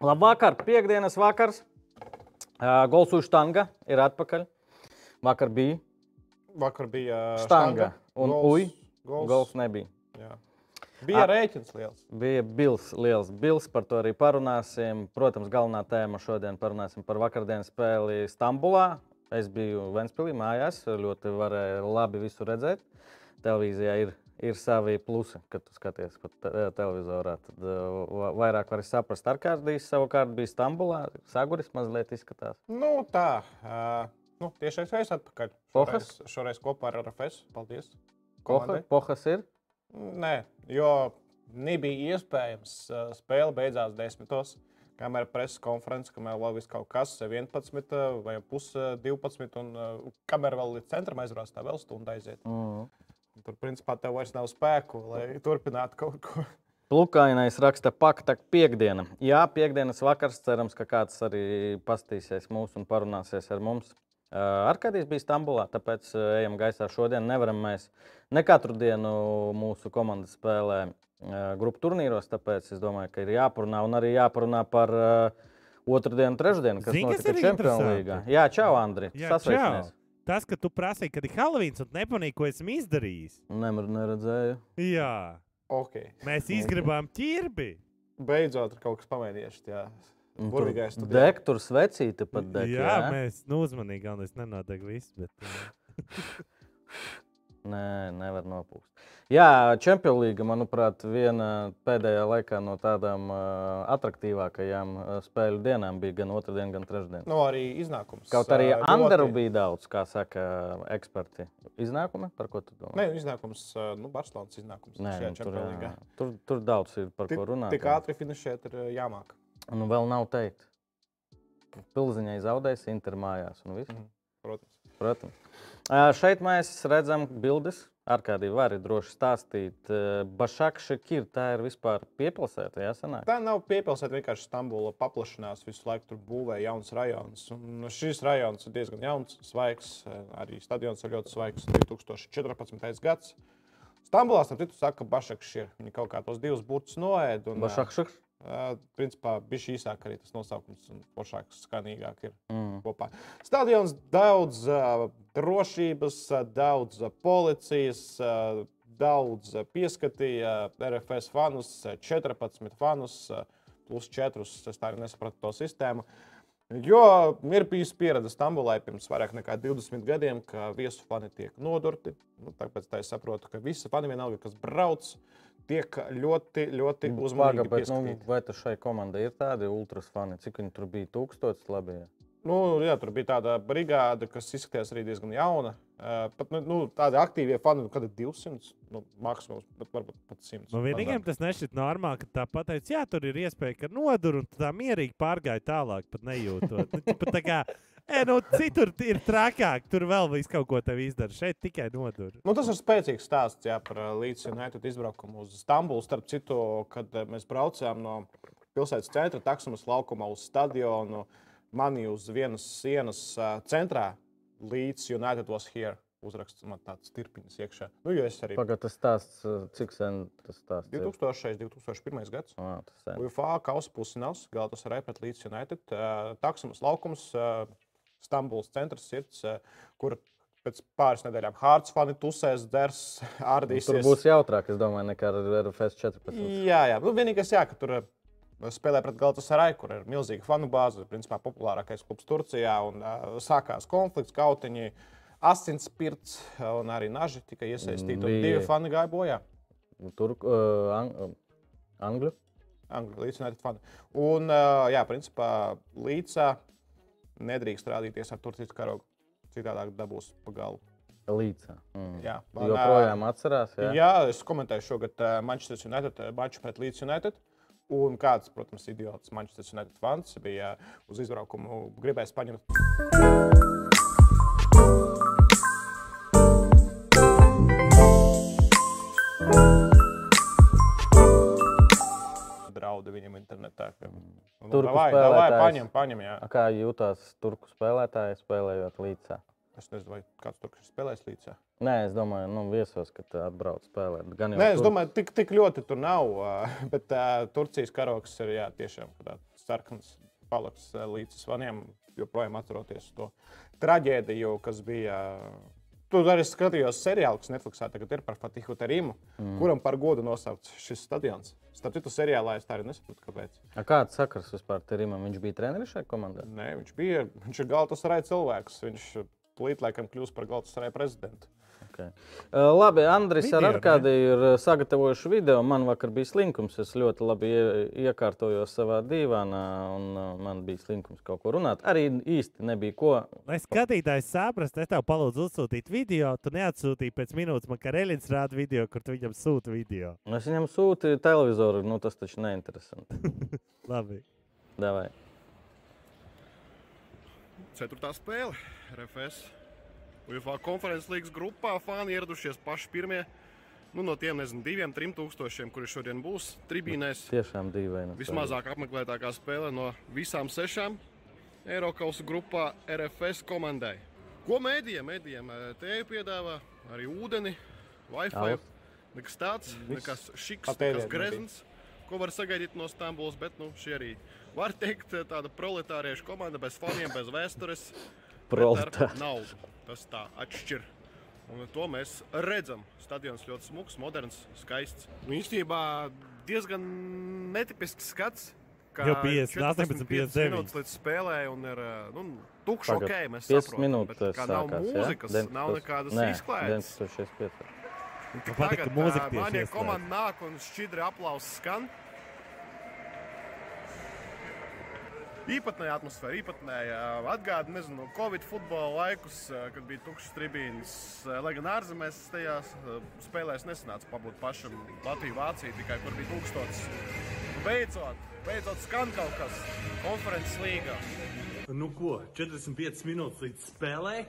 Labvakar, piekdienas vakars. Uh, Gols uz štanga ir atpakaļ. Vakar bija Vakar bija uh, štanga un uj, gols nebija. Jā. Bija A- rēķins liels. Bija bils, liels bils, par to arī parunāsim. Protams, galvenā tēma šodien parunāsim par vakardienas spēli Stambulā. Es biju Ventspīlī mājās, ļoti varēju labi visu redzēt. Televīzijā ir, ir savi plusi, kad tu skaties te televizorā. Tad uh, va- vairāk var saprast. Arkādijas savukārt bija Stambulā. Saguris mazliet izskatās. Nu, tā. Uh, nu, tiešais reizes atpakaļ. Pohas? Šoreiz, šoreiz kopā ar RFS. Paldies. Komandai. pohas ir. Nē, jo nebija iespējams. Spēle beidzās desmitos. Kamēr preses konferences, kamēr vēl viss kaut kas, 11 uh, vai pus 12, un kamēr vēl līdz centram aizbrauc, tā vēl stunda aiziet. Mm. Tur, principā, tev vairs nav spēku, lai turpinātu kaut ko. Plukainais raksta, pakta piekdiena. Jā, piekdienas vakars. Cerams, ka kāds arī pastīsies mūs un parunāsies ar mums. Uh, Arkādijas bija Stambulā, tāpēc ejam gaisā šodien. Nevaram mēs ne katru dienu mūsu komanda spēlē grupu turnīros, tāpēc es domāju, ka ir jāparunā un arī jāparunā par otrdienu, trešdienu, kas kas notika Čempionu līgā. Jā, čau, Andri. Jā, Sasveicinies. Tas, ka tu prasīji, kad ir Halovīns un nepanīji, ko esmu izdarījis. Nemaz neredzēju. Jā, Okay. mēs izgribām ķirbi. Beidzot, ir kaut kas pamainījies. Jā, burvīgais tur svecīti pat deg. Jā, mēs nu, uzmanīgi, galvenais nenodeg viss. Bet, Nē, nevar nopūst. Jā, Champions League, manuprāt, viena pēdējā laikā no tādām uh, attraktīvākajām uh, spēļu dienām bija gan otrdiena, gan trešdiena. Nu, arī iznākums. Kaut arī Anderu ļoti- bija daudz, kā saka eksperti. Iznākumi, par ko tu domā? Nē, iznākums, nu, Barcelonas iznākums. Nē nu, tur, jā, tur, tur daudz ir par Tik, ko runāt. tik ātri finišēt ir jāmāk. Nu, vēl nav teikt. Pilziņai zaudēs, Inter mājās un viss. Mhm. Protams. Protams. Šeit mēs redzam bildes. Ar kādiem var droši stāstīt. Bašakša Kirta tā ir vispār piepilsēta. Jā, sanāk. Tā nav piepilsēta, vienkārši Stambula paplašinās. Visu laiku tur būvē jauns rajons. Un šis rajons ir diezgan jauns, svaigs. Arī stadions ir ļoti svaigs. 2014. gads. Stambulā, starp citu, saka, ka Bašakš ir. Viņi kaut kā tos divus burtus noēd. Un, Bašakša. Ā, Principā bija šī īsāk arī tas nosaukums, un plašāks, skanīgāk ir. Mm. kopā. Stadions daudz uh, drošības, daudz policijas, ā, daudz pieskatīja RFS fanus, ā, 14 fanus, plus 4. Es tā arī nesapratu to sistēmu. Jo ir bijusi pieredze Stambulai pirms vairāk nekā 20 gadiem, ka viesu fani tiek nodurti. Nu, tāpēc tā es saprotu, ka visi fani vienalga, kas brauc, tiek ļoti, ļoti Paga, uzmanīgi bet, nu, vai tas šai komandai ir tādi ultras fani? Cik viņi tur bija? Tūkstotis labi. Nu, jā, tur bija tāda brigāde, kas izskatījās arī diezgan jauna. Uh, pat nu, nu, tādi aktīvie fani, nu, kad ir 200, nu, maksimums, bet varbūt pat 100. Man vienīgiem tas nešķiet normāli, ka tā pateica, jā, tur ir iespēja, ka nodur, un tā mierīgi pārgāja tālāk, pat nejūtot. Nu, ķipa tā kā, e, nu, citur ir trakāk, tur vēl viss kaut ko tev izdara. Šeit tikai nodur. Nu, tas ir spēcīgs stāsts jā, par Līdzi United izbraukumu uz Stambulu. Starp citu, kad mēs braucām no pilsētas centra, taksomas laukumā uz stadionu, mani uz vienas sienas centrā līdz United was here. Uzraksts man tāds tirpiņas iekšā. Nu, jo es arī Pagaidā tas stāsts, cik sen tas stāsts ir? 2000, 2001. gads. Ā, tas sen. UFA kausa pusfināls, Galatasaray pret Leeds United. Uh, Taksomas laukums, Stambuls centrs, sirds, uh, kur pēc pāris nedēļām Hārts fani tusēs, ders, ārdīsies. Tur būs jautrāk, es domāju, nekā ar RFS 14. Jā, jā. Nu, vienīgais, jā, ka tur uh, spēlē pret Galatasaray, kur ir milzīga fanu bāze, principā populārākais klubs Turcijā, un uh, sākās konflikts, kautiņi. Asinspirts un arī naži tika iesaistīti. un Divi fani gāja bojā. Tur uh, ang uh, Angļu. Angļu līdz fani. Un, ā, jā, principā līdzā nedrīkst rādīties ar Turcijas karogu. Citādāk dabūs pa galu. Līdzi. Mm. Jā, Joprojām atcerās. Jā. Jā. es komentēju šogad ā, Manchester United ā, maču pret Leeds United. Un kāds, protams, idiots Manchester United fans bija uz izbraukumu gribējis paņemt. Internetā. ka, nu, Turku davai, davai, spēlētājs. paņem, paņem, jā. Kā jūtas turku spēlētāji spēlējot līdzi? Es nezinu, vai kāds tur ir spēlējis līdzi. Nē, es domāju, nu, viesos, kad atbrauc spēlēt. Gan Nē, es tur- domāju, tik, tik ļoti tur nav. ā, Bet uh, Turcijas karoks ir jā, tiešām sarkans paliks uh, līdz svaniem, joprojām atceroties to traģēdiju, kas bija. Tur arī skatījos seriālu, kas Netflixā tagad ir par Fatihu Terimu, mm. kuram par godu nosaukts šis stadions. Starp citu, seriālā es tā arī nesaprotu, kāpēc. A kāds sakars vispār Terimam? Viņš bija treneris šajā komandā? Nē, viņš bija. Viņš ir galvenais arī cilvēks. Viņš plīt laikam kļūs par galvenais arī prezidentu. Okay. Uh, labi, Andris Video, ar? Arkādiju ir uh, sagatavojuši video. Man vakar bija slinkums. Es ļoti labi ie- iekārtojos savā dīvānā, un uh, man bija slinkums kaut ko runāt. Arī īsti nebija ko. Lai skatītājs saprastu, es tev palūdzu uzsūtīt video. Tu neatsūtīji pēc minūtes, man kā Reļins rāda video, kur tu viņam sūti video. Es viņam sūtīju televizoru, nu tas taču neinteresanti. Labi. Davai. Ceturtā spēle RFS. UFO konferences līgas grupā fani ieradušies paši pirmie. Nu, no tiem, nezinu, diviem, trim tūkstošiem, kuri šodien būs tribīnēs. Tiešām dīvaini. Vismazāk apmeklētākā spēle no visām sešām Eiropas grupā RFS komandai. Ko mēdījiem? Mēdījiem eh, tēju piedāvā arī ūdeni, Wi-Fi. Alus. Nekas tāds, Viss. nekas šiks, nekas grezns, ko var sagaidīt no Stambulas. Bet nu, šī arī var teikt, tāda proletāriešu komanda bez faniem, bez vēstures. bet ar Proletāri. naudu. Tas tā atšķir. Un to mēs redzam. Stadions ļoti smags, moderns, skaists. Nu, īstenībā diezgan netipisks skats. Jau 50, 45 59. minūtes līdz spēlē, un ir nu, tukšs ok. Mēs 5 saprotam, minūtes bet kā nav sākās, ja? mūzikas, nav 19. nekādas Nē, izklaides. 19.65. Man patīk, ka mūzika tieši Manie komanda nāk un šķidri aplausi skan. Īpatnēja atmosfēra, īpatnēja atgādina, nezinu, Covid futbola laikus, kad bija tukšs tribīns. eh, Lai gan ārzemēs tajās spēlēs nesanāca pabūt pašam Latviju, Vāciju, tikai kur bija tūkstotis. Beidzot, beidzot skan kaut kas konferences līgā. Nu, ko, 45 minūtes līdz spēlei.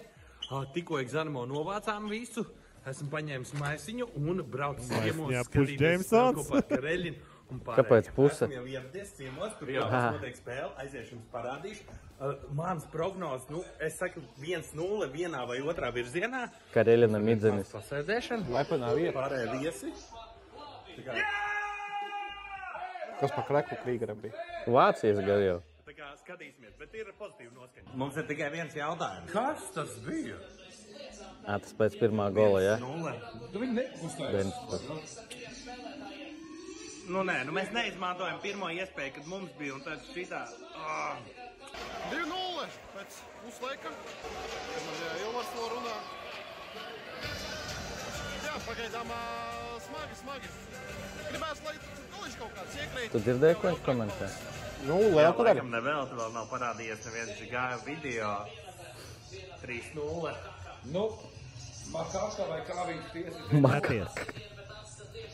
Ā, Tikko eksāmenā novācām visu. Esmu paņēmis maisiņu un braucu ciemos. Skatīties kopā ar pārējiem. Kāpēc puse? Esmu jau ieradies ciemos, tur jau notiek spēle. Aiziešu jums parādīšu. Uh, Mans prognozes, nu, es saku 1-0 vienā vai otrā virzienā. Kareļina midzenis. Pasēdēšana. Lepenā vieta. Pārējie viesi. Kā, Kas par kreku krīgaram bija? Vācijas gari jau. Tā kā skatīsimies, bet ir pozitīva noskaņa. Mums ir tikai viens jautājums. Kas tas bija? Ā, tas pēc pirmā gola, ja? Nulle. Nu, viņi nekustās. 19. Nu, nē, nu, mēs neizmantojam pirmo iespēju, kad mums bija un tad šitā. Oh. 2-0 pēc puslaika. Kad man jau Ilvars to runā. Jā, pagaidām smagi, smagi. Gribēs, lai galiņš kaut kāds iekrīt. Tu dzirdēji, ko viņš komentē? Nu, liela padara. Laikam nevēl, vēl nav parādījies neviens gāja video 3-0. Nu, makākā vai kā viņš tiesa. Skaties,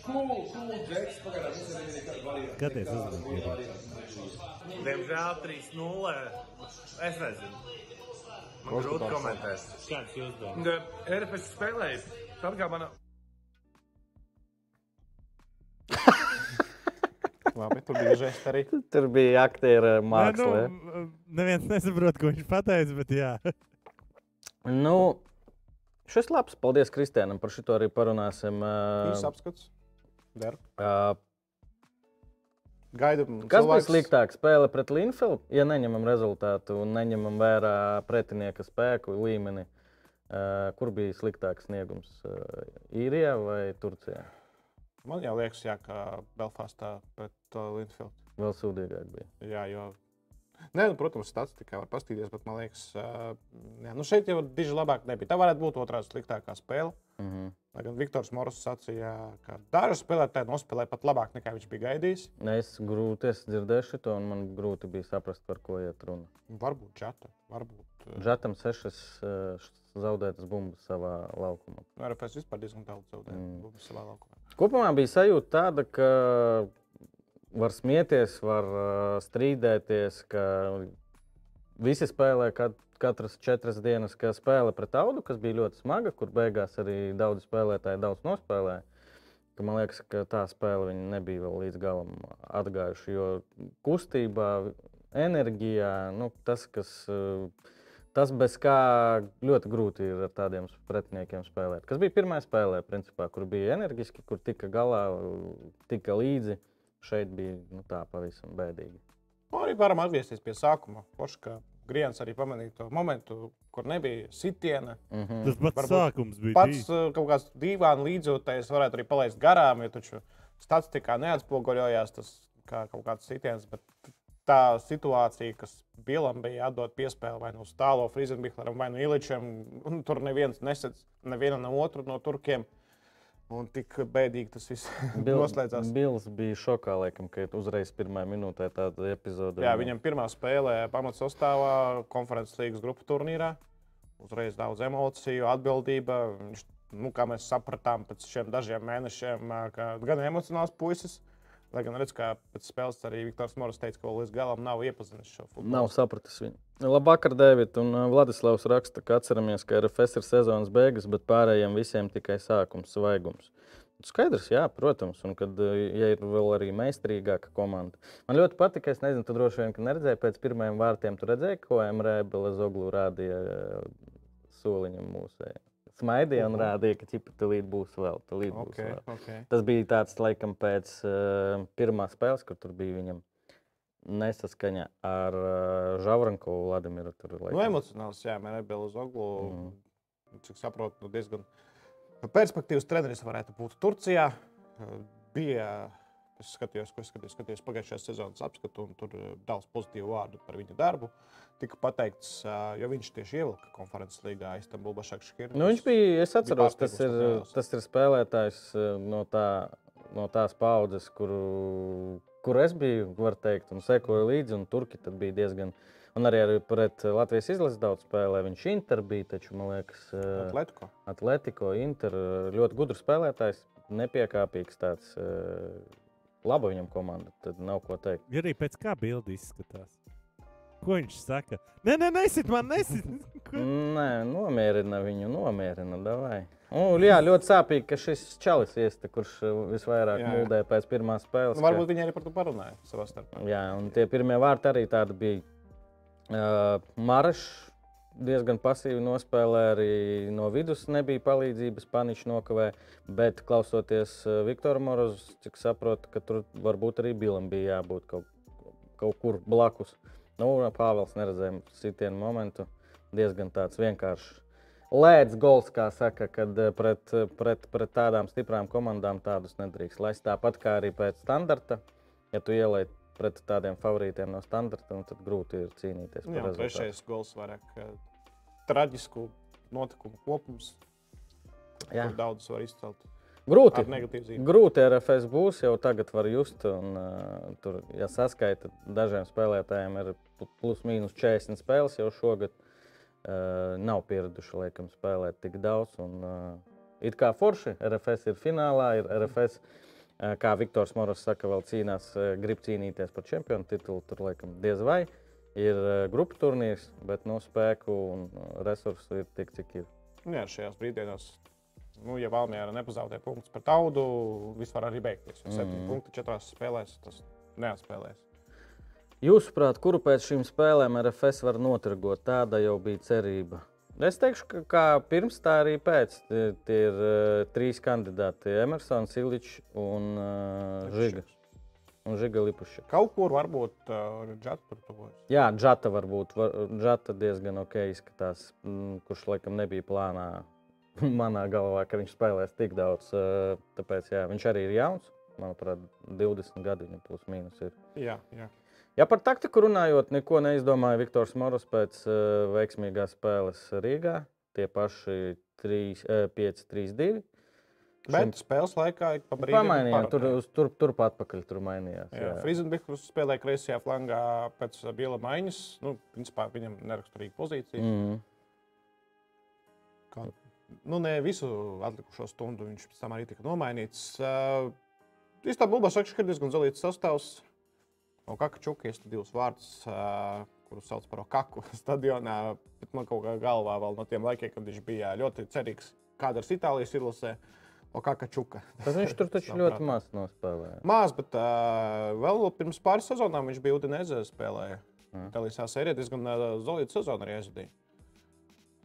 Cool, cool, Džeks, pagaidām, mums ir nekāda varianta. skaties uzmanīgi. Diemžēl 3-0. Es nezinu. Man grūti komentēt. Kāds jūs domājat? RFS spēlēja, tad kā mana Labi, tur bija žēst arī. Tur bija aktiera Nē, māksla. ja? nu, neviens nesaprot, ko viņš pateica, bet jā. Nu, šis labs. Paldies Kristēnam par šo arī parunāsim. Viņš apskats. Der. ā, Gaidu. Kas bija sliktāk? Spēle pret Linfield, ja neņemam rezultātu un neņemam vērā pretinieka spēku līmeni. ā, Kur bija sliktāks sniegums? ā, Īrijā vai Turcijā? Man jau liekas, jā, ka Belfastā pret uh, Linfield. Vēl sūdīgāk bija. Jā, jo. Nē, nu, protams, statistikā var paskatīties, bet man liekas, jā, nu šeit jau diži labāk nebija. Tā varētu būt otrā sliktākā spēle. Mm -hmm. Gan Viktors Morris sacīja, ka daži spēlētāji nospēlēja pat labāk nekā viņš bija gaidījis. Es grūti es dzirdēju to, un man grūti bija saprast, par ko iet runa. Varbūt čata, varbūt. uh, Žatam sešas zaudētas bumbas savā laukumā. Nu, RFS vispār diezgan daudz zaudēja Mm. mm. savā laukumā. Kopumā bija sajūta tāda, ka var smieties, var strīdēties, ka visi spēlē kat, katras četras dienas, kā spēle pret audu, kas bija ļoti smaga, kur beigās arī daudz spēlētāji daudz nospēlēja. Ka man liekas, ka tā spēle nebija vēl līdz galam atgājuši. Jo kustībā, enerģijā, nu, tas, kas, tas bez kā ļoti grūti ir ar tādiem pretiniekiem spēlēt. Kas bija pirmā spēlē, principā, kur bija enerģiski, kur tika galā, tika līdzi. Šeit bija nu, tā pavisam bēdīgi. Nu, arī varam atgriezties pie sākuma. Forši, ka Griens arī pamanīja to momentu, kur nebija sitiena. Mhm. Tas pats Varbūt sākums bija. Pats dīvains. uh, kaut kāds dīvains līdzjūtējs varētu arī palaist garām, jo taču statistikā neatspoguļojās tas kā kaut kāds sitiens. Bet tā situācija, kas Bilam bija jādod piespēle vai nu no Stālo, Friesenbihleram vai no Iličam, un tur neviens nesedz nevienu no otru no turkiem. Un tik bēdīgi tas viss noslēdzās. Bils bija šokā, laikam, ka uzreiz pirmā minūtē tāda epizode. Jā, viņam pirmā spēlē pamatsastāvā konferences līgas grupu turnīrā. Uzreiz daudz emociju, atbildība. Viņš, nu, kā mēs sapratām, pēc šiem dažiem mēnešiem, gan emocionāls puisis, lai gan redz, ka pēc spēles arī Viktors Moris teica, ka vēl līdz galam nav iepazinis šo futbolu. Nav sapratis viņu. Labvakar, Dēvid. Un uh, Vladislavs raksta, ka atceramies, ka RFS ir sezonas beigas, bet pārējiem visiem tikai sākums, svaigums. Skaidrs, jā, protams, un kad uh, ja ir vēl arī meistarīgāka komanda. Man ļoti patika, es nezinu, tu droši vien ka neredzēji pēc pirmajiem vārtiem, tu redzēji, ko Emre Belezoglu rādīja uh, soliņam mūsē. Smaidīja un rādīja, ka ķipa tulīt būs vēl. Tulīt būs Okay, vēl. okay. Tas bija tāds, laikam, pēc uh, pirmās spēles, kur tur bija viņam nesaskaņa ar uh, Žavrankovu Vladimiru. Tur, Nu, laikam. emocionāls, jā, man ir Bēlis Oglu. Mhm. Cik saprotu, nu, diezgan perspektīvas treneris varētu būt Turcijā. Bija, es skatījos, ko es skatījos, skatījos pagājušajā sezonas apskatu, un tur eh, daudz pozitīvu vārdu par viņa darbu. Tika pateikts, ā, jo viņš tieši ievilka konferences līgā Istanbul Bašakškir. Nu, viņš bija, es atceros, tas pārsteigums ir, tas ir spēlētājs uh, no, tā, no tās paudzes, kuru, kur es biju, var teikt, un sekoju līdzi. Un Turki tad bija diezgan. Un arī, arī pret Latvijas izlases daudz spēlē. Viņš Inter bija, taču, man liekas, Atletico. Atletico, Inter. Ļoti gudrs spēlētājs, nepiekāpīgs tāds. uh, Laba viņam komanda, tad nav ko teikt. Ja arī pēc kā bildi izskatās. Ko viņš saka? Nē, nē, nesit man, nesit. Nē, nomierina viņu, nomierina. Davai. Un, jā, ļoti sāpīgi, ka šis čalis iesta, kurš uh, visvairāk Jā, mūldē pēc pirmās spēles. Nu, varbūt viņi arī par to parunāja savā starpā. Ka, jā, un tie pirmie vārti arī tādi bija. Uh, Maršs diezgan pasīvi nospēlē, arī no vidus nebija palīdzības, paniņš nokavē. Bet klausoties uh, Viktoru Morozu, cik saprotu, ka tur varbūt arī Bilam bija jābūt kaut, kaut kur blakus. Nu, Pāvils neredzēja sitienu momentu. Diezgan tāds vienkāršs. Lēdz gols, kā saka, kad eh, pret, pret, pret tādām stiprām komandām tādus nedrīkst. Lai tāpat kā arī pēc standarta, ja tu ielaiž pret tādiem favorītiem no standarta, nu, tad grūti ir cīnīties Jā, trešais gols vairāk ā, traģisku notikumu kopums, Jā. kur daudz var izcelt. Grūti. Ar. Grūti RFS būs, jau tagad var just. Un, uh, tur, ja saskaita, dažiem spēlētājiem ir pl- plus mīnus 40 spēles jau šogad. Uh, nav pieraduši laikam, spēlēt tik daudz. Un, uh, it kā forši, RFS ir finālā, ir RFS. uh, Kā Viktors Moros saka, vēl cīnās, uh, grib cīnīties par čempionu titulu. Tur laikam diez vai ir uh, grupu turnīrs, bet no spēku un uh, resursu ir tik, cik ir. Nu Jā, šajās brīdienos, nu, ja Valmijā nepazaudē punktus par taudu, viss var arī beigties. Jo 7 Mhm. mm. punkti četrās spēlēs tas neatspēlēs. Jūsuprāt, kuru pēc šīm spēlēm RFS var notirgot? Tāda jau bija cerība. Es teikšu, ka kā pirms, tā arī pēc. Tie, ir uh, trīs kandidāti - Emersons, Iličs un uh, Žiga. Un Žiga Lipuša. Kaut kur varbūt uh, Džats tur tuvojas. Jā, Džata varbūt. Var, Džata diezgan ok izskatās, mm, kurš laikam nebija plānā manā galvā, ka viņš spēlēs tik daudz. Uh, tāpēc jā, viņš arī ir jauns. Manuprāt, 20 gadi viņam plus mīnus ir. Jā, jā. Ja par taktiku runājot, neko neizdomāja Viktors Moros pēc uh, veiksmīgās spēles Rīgā. Tie paši 3, uh, 5, 3, 2. Bet spēles laikā ik pa brīdim Pamainījās, tur, tur, turpat atpakaļ tur mainījās. Jā, Jā. Frizenbekers spēlēja kreisajā flangā pēc uh, biela maiņas. Nu, principā viņam neraksturīga pozīcija. Mm. Mm. Nu, ne visu atlikušo stundu viņš pēc tam arī tika nomainīts. Uh, Istanbulā ka ir diezgan zelīts sastāvs. No Kakačuka ir divas vārdas, uh, kurus sauc par Okaku stadionā. Bet man kaut kā galvā vēl no tiem laikiem, kad viņš bija ļoti cerīgs, kāda ir Itālijas izlasē. Okakačuka. Tas viņš tur taču ļoti maz nospēlēja. Maz, bet uh, vēl pirms pāris sezonām viņš bija Udinēzē spēlēja. Mm. Itālijā sērijā diezgan uh, zelīta sezona arī aizvadīja.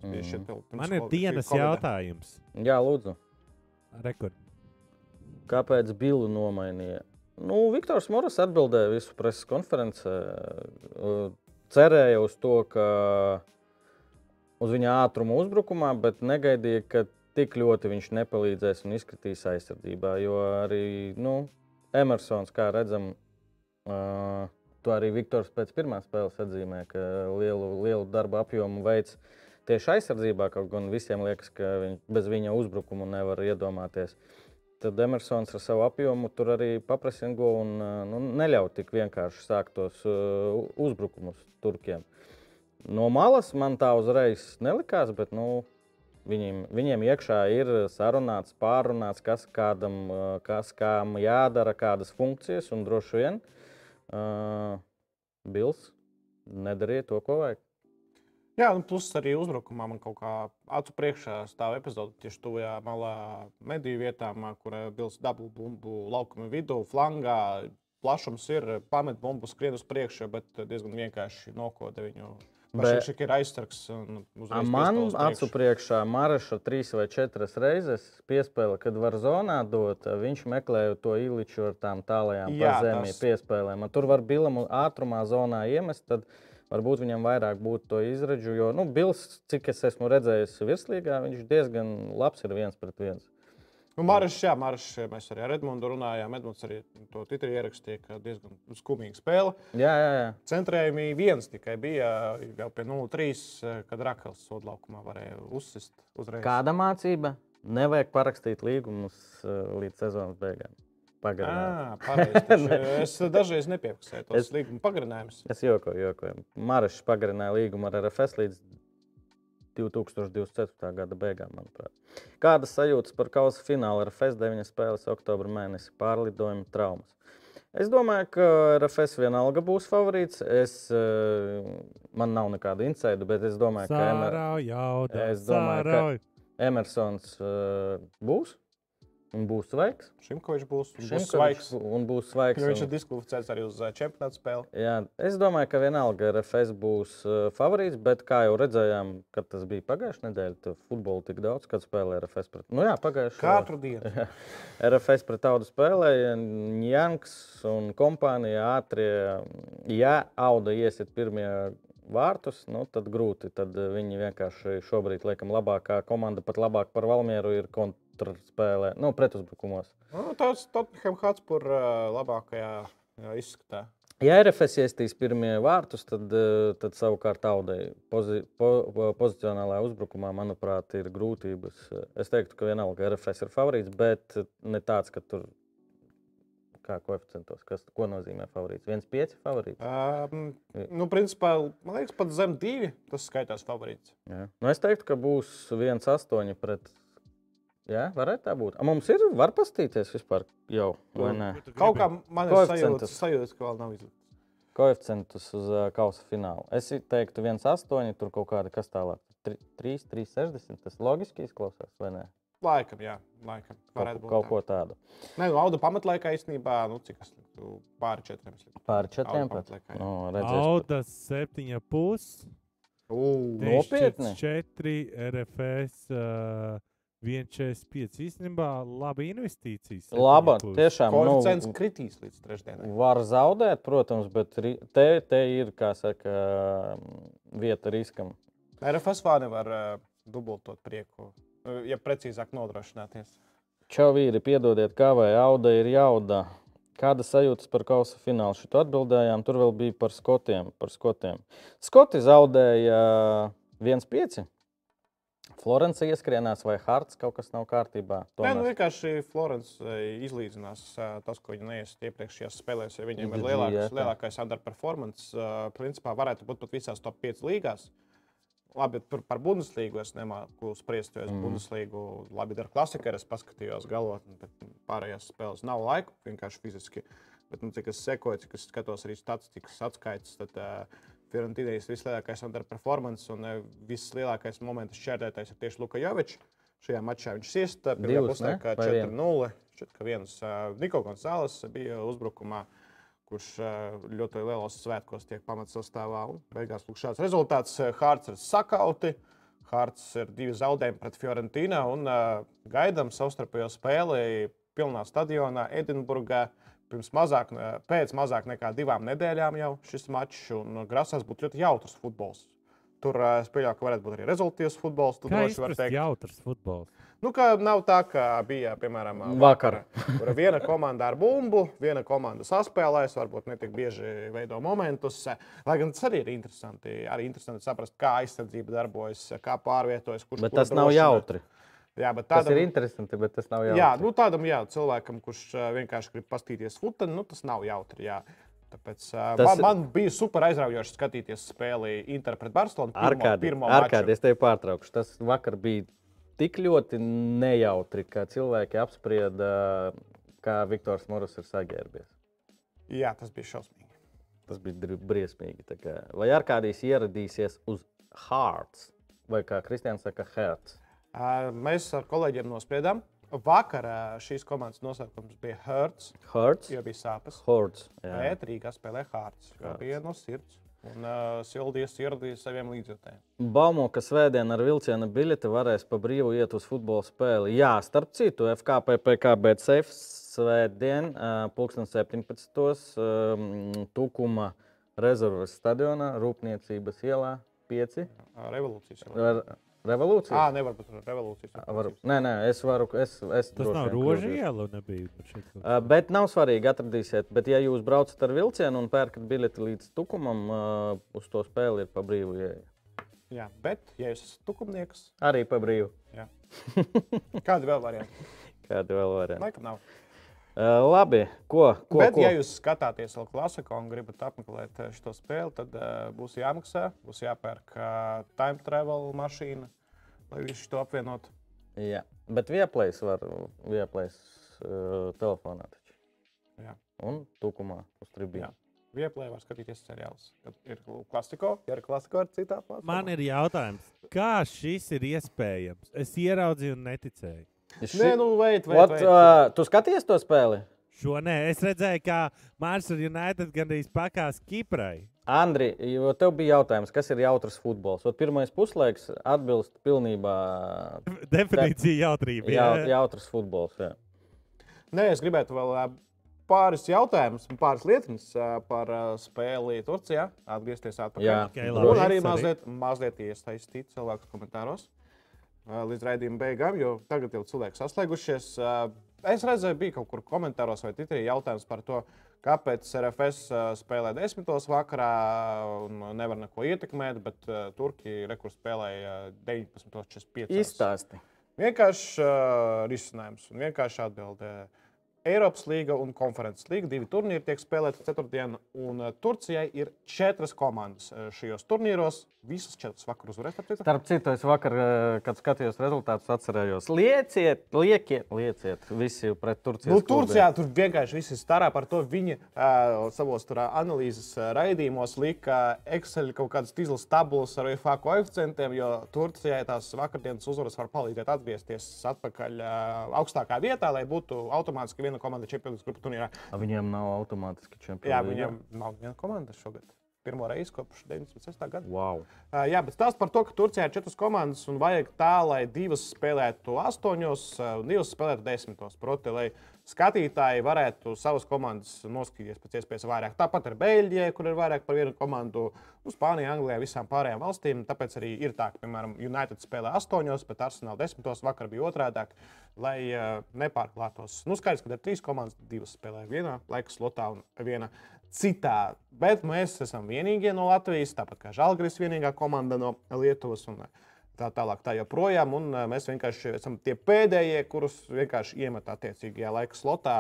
Mm. Man ir dienas jautājums. Jā, lūdzu. Rekord. Kāpēc Bilu nomainīja? Nu, Viktors Moras atbildēja visu preses konferencē. Cerēja uz to, ka uz viņa ātruma uzbrukumā, bet negaidīja, ka tik ļoti viņš nepalīdzēs un izkritīs aizsardzībā. Jo arī nu, Emersons, kā redzam, uh, to arī Viktors pēc pirmās spēles atzīmē, ka lielu, lielu darbu apjomu veids tieši aizsardzībā. Kaut gan visiem liekas, ka viņ, bez viņa uzbrukumu nevar iedomāties. Tad Emersons ar savu apjomu tur arī papresingo un nu, neļauj tik vienkārši sākt tos uh, uzbrukumus turkiem. No malas man tā uzreiz nelikās, bet nu, viņiem, viņiem iekšā ir sarunāts, pārunāts, kas kādam, kas kām jādara, kādas funkcijas. Un droši vien uh, Bills nedarīja to, ko vajag. Jā, un plus arī uzbrukumā man kaut kā acu priekšā stāv epizode tieši tuvajā malā mediju vietām, kur Bills dabū bumbu laukuma vidū, flangā. Plašums ir, pamet bumbu, skrien uz priekšu, bet diezgan vienkārši nokoda viņu. Viņš ir aizsargs. Man acu priekšā Maraša trīs vai četras reizes piespēle, kad var zonā dot. Viņš meklēja to īliču ar tām tālajām zemē tas... piespēlēm. Tur var bilam ātrumā zonā iemest. Tad varbūt viņam vairāk būtu to izredzu. Jo nu, Bills, cik es esmu redzējis virslīgā, viņš diezgan labs ir viens pret viens. Nu, Marš, jā, Marš, mēs arī ar Edmundu runājām. Edmunds arī to Twitterī ierakstīja, ka diezgan skumīga spēle. Jā, jā, jā. Centrējumi viens tikai bija jau pie 0-3, kad Rakels sodlaukumā varēja uzsist uzreiz. Kāda mācība? Nevajag parakstīt līgumus eh, līdz sezonas beigām pagarināt. es dažreiz nepiefiksēju tos es, līguma pagarinājumus. Es jokoju, jokoju. Maršs pagarināja līgumu ar RFS līdz 2024. gada beigām, manuprāt. Kādas sajūtas par kausa finālu RFS 9 spēles oktobra mēnesi pārlidojuma traumas? Es domāju, ka RFS vienalga būs favorīts. Es, man nav nekāda insēda, bet es domāju, ka, Emer... es domāju, ka Emersons būs. Un būs svaigs. Šimkovičs būs, būs svaigs. Un būs svaigs. Jo viņš ir diskvalificēts arī uz čempionāta spēli. Jā, es domāju, ka vienalga RFS būs uh, favorīts, bet kā jau redzējām, kad tas bija pagājušajā nedēļā, tad futbolu tik daudz, kad spēlēja RFS pret. Nu jā, pagājušajā. Katru dienu. Jā, RFS pret tautu spēlēja Janks un kompānija ātrie. Ja Auda iesiet pirmie vārtus, nu, tad grūti. Tad viņi vienkārši šobrīd, laikam, labākā komanda, pat labāk par Valmieru ir kont kontrspēlē, nu, pretuzbrukumos. Nu, tas Tottenham Hotspur labākajā izskatā. Ja RFS iestīs pirmie vārtus, tad, tad savukārt audēji pozi, po, pozicionālajā uzbrukumā, manuprāt, ir grūtības. Es teiktu, ka vienalga RFS ir favorīts, bet ne tāds, ka tur kā koeficientos, kas, ko nozīmē favorīts. 1,5 favorīts. Um, nu, principā, man liekas, pat zem divi tas skaitās favorīts. Jā. Nu, es teiktu, ka būs 1,8 pret Jā, varētu tā būt. A, mums ir, var pastīties vispār jau, vai ne? Kaut kā man ir sajūta, sajūta, ka vēl nav izlikts. Koeficientus uz uh, kausa fināla. Es teiktu, 1,8, tur kaut kāda, kas tālāk. 3, 3,60. Tas loģiski izklausās, vai ne? Laikam, jā, laikam. Varētu kaut, kaut ko tādu. Nē, nu, Auda pamatlaikā īstenībā, nu, cik tas liktu, pāri četriem. Pāri četriem pat. Nu, Auda septiņa pus. Nopietni. 4 RFS. Uh, 1,45 īstenībā laba investīcija. Laba, tiešām. Koeficients nu, kritīs līdz trešdienai. Var zaudēt, protams, bet te, te ir, kā saka, vieta riskam. RFS vāni var uh, dubultot prieku, ja precīzāk nodrošināties. Čau vīri, piedodiet, kā vai auda ir jauda. Kāda sajūtas par kausa finālu? Šito atbildējām, tur vēl bija par skotiem. Par skotiem. Skoti zaudēja 1,5. Florence ieskrienās, vai Harts kaut kas nav kārtībā? Tomēr. Nē, nu vienkārši Florence izlīdzinās tas, ko viņa neiesat iepriekšējās spēlēs. Ja viņiem ir lielākais, lielākais underperformance, principā varētu būt pat visās top 5 līgās. Labi, par, par Bundeslīgu es nemāku spriest, jo es mm. Bundeslīgu labi daru klasiku, es paskatījos galvotni, bet pārējās spēles nav laika, vienkārši fiziski. Bet, nu, cik es sekoju, cik es skatos arī statistikas atskaites, tad uh, Fiorentīnijas vislielākais underperformance un eh, vislielākais moments šķērdētājs ir tieši Luka Jovičs. Šajā mačā viņš iesta pirmā puslaikā 4-0. Šķiet, ka viens uh, Niko Gonzāles bija uzbrukumā, kurš uh, ļoti lielos svētkos tiek pamats sastāvā. Un beigās lūk šāds rezultāts. Hārts ir sakauti. Hārts ir divi zaudējumi pret Fiorentīnu un uh, gaidām savstarpējo spēli pilnā stadionā Edinburgā pirms mazāk, ne- pēc mazāk nekā divām nedēļām jau šis mačs, un grasās būt ļoti jautrs futbols. Tur eh, es pieļauju, ka varētu būt arī rezultāts futbols. Tur droši var izprast teikt, jautrs futbols? nu, ka nav tā, ka bija, piemēram, Vakar. kur viena komanda ar bumbu, viena komanda saspēlēs, varbūt ne tik bieži veido momentus. Lai gan tas arī ir interesanti. Arī interesanti saprast, kā aizsardzība darbojas, kā pārvietojas, kurš Bet tas nav drošina. jautri. Jā, bet Tas tādam, ir interesanti, bet tas nav jautri. Jā, nu, tādam jā, cilvēkam, kurš vienkārši grib paskatīties futbolu, nu, tas nav jautri. Jā. Tāpēc Tas- tas... man, man bija super aizraujoši skatīties spēli Inter pret Barcelonu. Arkādi, maču. es tevi pārtraukšu. Tas vakar bija tik ļoti nejautri, ka cilvēki apsprieda, kā Viktors Morus ir saģērbies. Jā, tas bija šausmīgi. Tas bija briesmīgi. Vai Arkādijs ieradīsies uz Hearts, vai kā Kristians saka, Hertz? Mēs ar kolēģiem nospriedām. Vakar šīs komandas nosaukums bija Hertz, Hertz? jo bija sāpes. Jā. Bet Rīgā spēlē Hārts, jo bija no sirds. Un uh, sildījies sirdī saviem līdzjutējiem. Baumo, ka svētdien ar vilciena biļeti varēs pa brīvu iet uz futbola spēli. Jā, starp citu, FKP, PKB Safe svētdien, uh, 2017. Um, Tukuma rezerves stadionā, Rūpniecības ielā 5. Ā, Revolūcijas. Ar revolūciju? Jā, nevar būt revolūcijas. Var, nē, nē, es varu. Es, es Tas nav kļūdos. iela, nebija. Uh, bet nav svarīgi, atradīsiet. Bet, ja jūs braucat ar vilcienu un pērkat biļeti līdz tukumam, uh, uz to spēli ir pa brīvu. ieeja. Jā, bet, ja jūs esat tukumnieks, Arī pa brīvu. kādi vēl varianti? Kāda vēl varianta? Laikam nav. Uh, labi, ko? ko, bet, ko? ja jūs skatāties vēl klasiku un gribat apmeklēt šo spēli, tad uh, būs jāmaksā, būs jāpērk uh, time travel mašīna, lai visu to apvienotu. Jā, bet vieplēs var vieplēs uh, telefonā. Taču. Jā. Un tukumā uz tribīna. Jā. Vieplē var skatīties seriālus. Kad ir klasiko, ja ir klasiko ar citā platformā. Man ir jautājums, kā šis ir iespējams? Es ieraudzīju un neticēju. Nē, nu, veit, veit, Ot, veit. uh, tu skaties to spēli? Šo nē, es redzēju, kā Manchester United gandrīz pakās Kiprai. Andri, jo tev bija jautājums, kas ir jautrs futbols? Ot, pirmais puslaiks atbilst pilnībā Definīcija jautrība. jā, jā. jautrs futbols. Jā. Nē, es gribētu vēl pāris jautājumus, un pāris lietas par spēli Turcijā. Atgriezties atpakaļ. Jā, Ok, Un labi. arī Sorry. mazliet, mazliet iesaistīt cilvēkus komentāros līdz raidījuma beigām, jo tagad jau cilvēki saslēgušies. Es redzēju, bija kaut kur komentāros vai Twitterī jautājums par to, kāpēc RFS spēlē desmitos vakarā un nevar neko ietekmēt, bet ā, Turkija rekurs spēlēja 19.45. Izstāsti. Vienkārši uh, risinājums un vienkārši atbildē. Eiropas līga un konferences līga. Divi turnīri tiek spēlēti ceturtdienā, un uh, Turcijai ir četras komandas uh, šajos turnīros. Visas četras vakar uzvarēs. starp citu. Starp citu, es vakar, eh, kad skatījos rezultātus, atcerējos, lieciet, liekiet, lieciet visi pret Turciju. Nu, Turcijā tur vienkārši viss ir starā par to. Viņi uh, savos tur, analīzes raidījumos lika Excel kaut kādas tīzlas tabulas ar UFA koeficientiem, jo Turcijai tās vakardienas uzvaras var palīdzēt atgriezties atpakaļ uh, augstākā vietā, lai būtu automātiski viena komanda čempionāts grupu turnīrā. Viņiem nav automātiski čempioni. Jā, viņam nav viena komanda šogad. Pirmo reizi kopš 96. gada. Wow. Uh, jā, bet stāsts par to, ka Turcijā ir četras komandas un vajag tā, lai divas spēlētu astoņos, uh, un divas spēlētu desmitos. Proti, lai skatītāji varētu savas komandas noskatīties pēc iespējas vairāk. Tāpat ar Beļģiju, kur ir vairāk par vienu komandu, nu, Spānijā, Anglijā, visām pārējām valstīm. Tāpēc arī ir tā, ka, piemēram, United spēlē astoņos, bet Arsenal desmitos vakar bija otrādāk, lai uh, nepārklātos. Nu, skaidrs, ka ir trīs komandas, divas spēlē vienā laika slotā un viena citā. Bet mēs esam vienīgie no Latvijas, tāpat kā Žalgris, vienīgā komanda no Lietuvas. Un, Tā tālāk, tā joprojām. Un ā, mēs vienkārši esam tie pēdējie, kurus vienkārši iemet attiecīgajā laika slotā,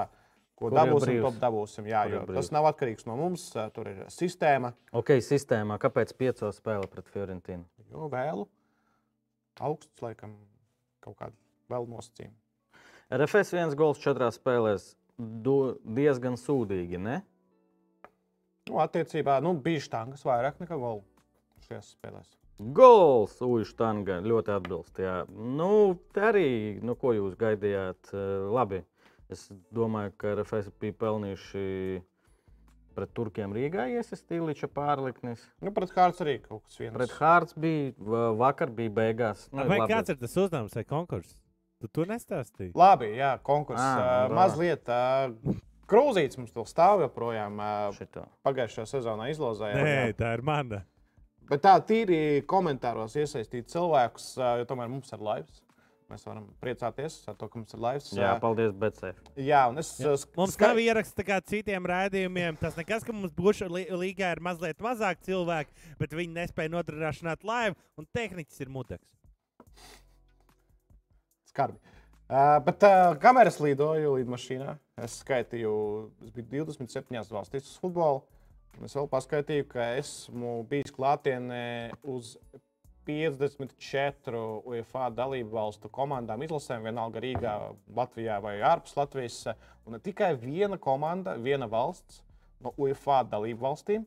ko Kur dabūsim, to dabūsim. Jā, Kur jo tas nav atkarīgs no mums. ā, Tur ir sistēma, Ok, sistēmā. Kāpēc piecos spēle pret Fiorentīnu? jo vēlu, augsts, laikam, kaut kāda vēl nosacījuma. RFS viens gols četrās spēlēs. Du, diezgan sūdīgi, ne? Nu, attiecībā nu, bija štangas vairāk nekā golu šajās spēlēs. Gols, Uģis-Tanga ļoti atbilst. Jā. Nu, arī, nu, ko jūs gaidījāt? Eh, Labi, es domāju, ka RFS bija pelnījuši pret Turkiem Rīgā iesaistījuši pārliknis. Nu, pret Hārts arī kaut kas viens. Pret Hārts bija va- vakar, bija beigās. Nu, Vai labi. kāds ir tas uzdevums vai konkurss? Tu to nestāstīji. Labi, jā, konkurss. Ā, Uh, mazliet uh, Krūzītis mums vēl stāv joprojām. Šito. Pagājušajā sezonā izlozējām. Nē, tā ir mana. Bet tā tīri komentāros iesaistīt cilvēkus, jo tomēr mums ir laivs. Mēs varam priecāties par to, ka mums ir laivs. Jā, paldies, Betsēf. jā un es ā, sk- Mums ska- nav ieraksts kā citiem rādījumiem. Tas nekas, ka mums būs līgā ir mazliet mazāk cilvēku, bet viņi nespēja nodrošināt laivu, un tehniķis ir mudeks. Skarbi. Uh, bet uh, kamēr es lidoju lidmašīnā, es skaitīju, es biju 27 valstīs uz futbolu. un Es vēl paskaitīju, ka esmu bijis klātienē uz 54 UEFA dalību valstu komandām, izlasēm, vienalga Rīgā, Latvijā vai ārpus Latvijas. Un tikai viena komanda, viena valsts no UEFA dalību valstīm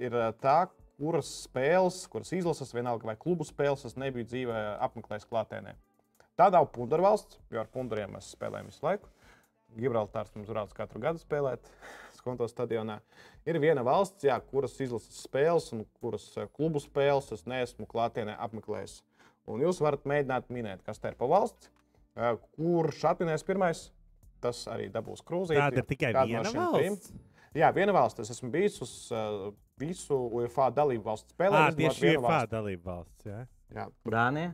ir ā, tā, kuras spēles, kuras izlases, vienalga vai klubu spēles, es nebiju dzīvē apmeklējis klātienē. Tā nav pundura valsts, jo ar punduriem mēs spēlējam visu laiku. Gibraltārs mums brauc katru gadu spēlēt Skonto stadionā. Ir viena valsts, jā, kuras izlases spēles un kuras eh, klubu spēles es neesmu klātienē apmeklējis. Un jūs varat mēģināt minēt, kas tā ir pa valsts, eh, kurš atminēs pirmais. Tas arī dabūs krūzīti. Tāda ir tikai Kādu no viena šīm trim. valsts. Jā, viena valsts. Es esmu bijis uz uh, visu UEFA dalību valstu spēlēm. tieši šī ir fāda dalība valsts. Jā. Jā, Dānija.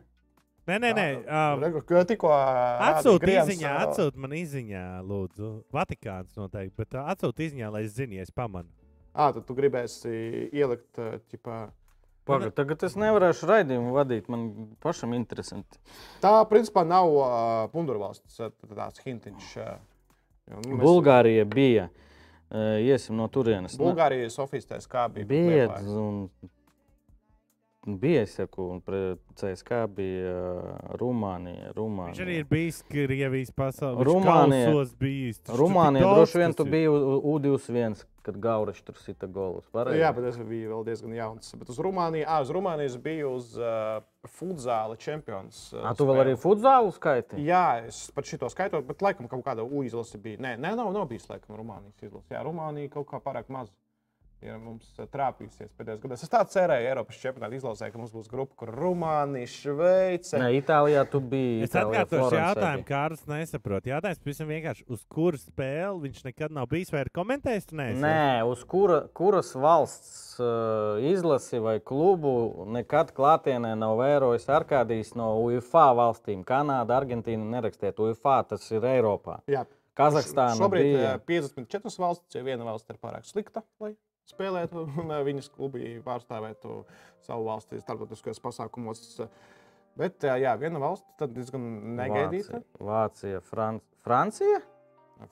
Nē, nē, nē. Uh, Regu, ko tikko Atsūti Griens, izziņā, atsūti man izziņā, lūdzu. Vatikāns noteikti, bet uh, atsūti izziņā, lai es zinu, ja es pamanu. Ā, tad tu gribēsi ielikt, ā, ķipā, Pagaid, tagad es nevarēšu raidījumu vadīt. Man pašam interesanti. tā principā nav uh, pundurvalsts, tā- tāds hintiņš. nu, mēs- Bulgārija bija. Uh, iesim no turienes. Nu, Bulgārija, Sofijas tēs, kā bija. Liepājas. un bija, es saku, un CSK bija uh, Rumānija. Rumānija. Viņš arī ir bijis Krievijas pasaules. Taču Rumānija droši vien tu biji U- U21, kad Gaurišs tur sita golus. Pareizi? Jā, bet es biju vēl diezgan jauns. Bet uz Rumāniju, ā, uz Rumāniju es biju uz uh, futzāla čempions. ā, A, tu vēl spēli. arī futzālu skaiti? Jā, es pat šito skaitot, bet laikam kaut kāda U izlase bija. Nē, nē nav, nav bijis laikam Rumānijas izlase. Jā, Rumānija kaut kā pārāk maz. Ir mums ā, trāpījusies pēdējos gados. Es tā cerēju, Eiropas čempionāta izlasē, ka mums būs grupa, kur Rumānija, Šveice. Nē, Itālijā tu biji. Es atkārtošu jautājumu, Kārlis nesaprot. Jautājums pavisam vienkārši, uz kuru spēli viņš nekad nav bijis vai ir komentējis? Nē, uz kura, kuras valsts uh, izlasi vai klubu nekad klātienē nav vērojis Arkādijs no UEFA valstīm. Kanāda, Argentīna nerakstiet. UEFA tas ir Eiropā. Jā, Kazahstāna Šobrīd bija. ā, 54 valsts, jo viena valsts ir pārāk slikta, lai spēlētu, un ā, viņas klubi pārstāvētu savu valsti starptautiskajos pasākumos. Bet, ā, jā, viena valsts tad diezgan negaidīta. Vācija, Vācija Fran Francija.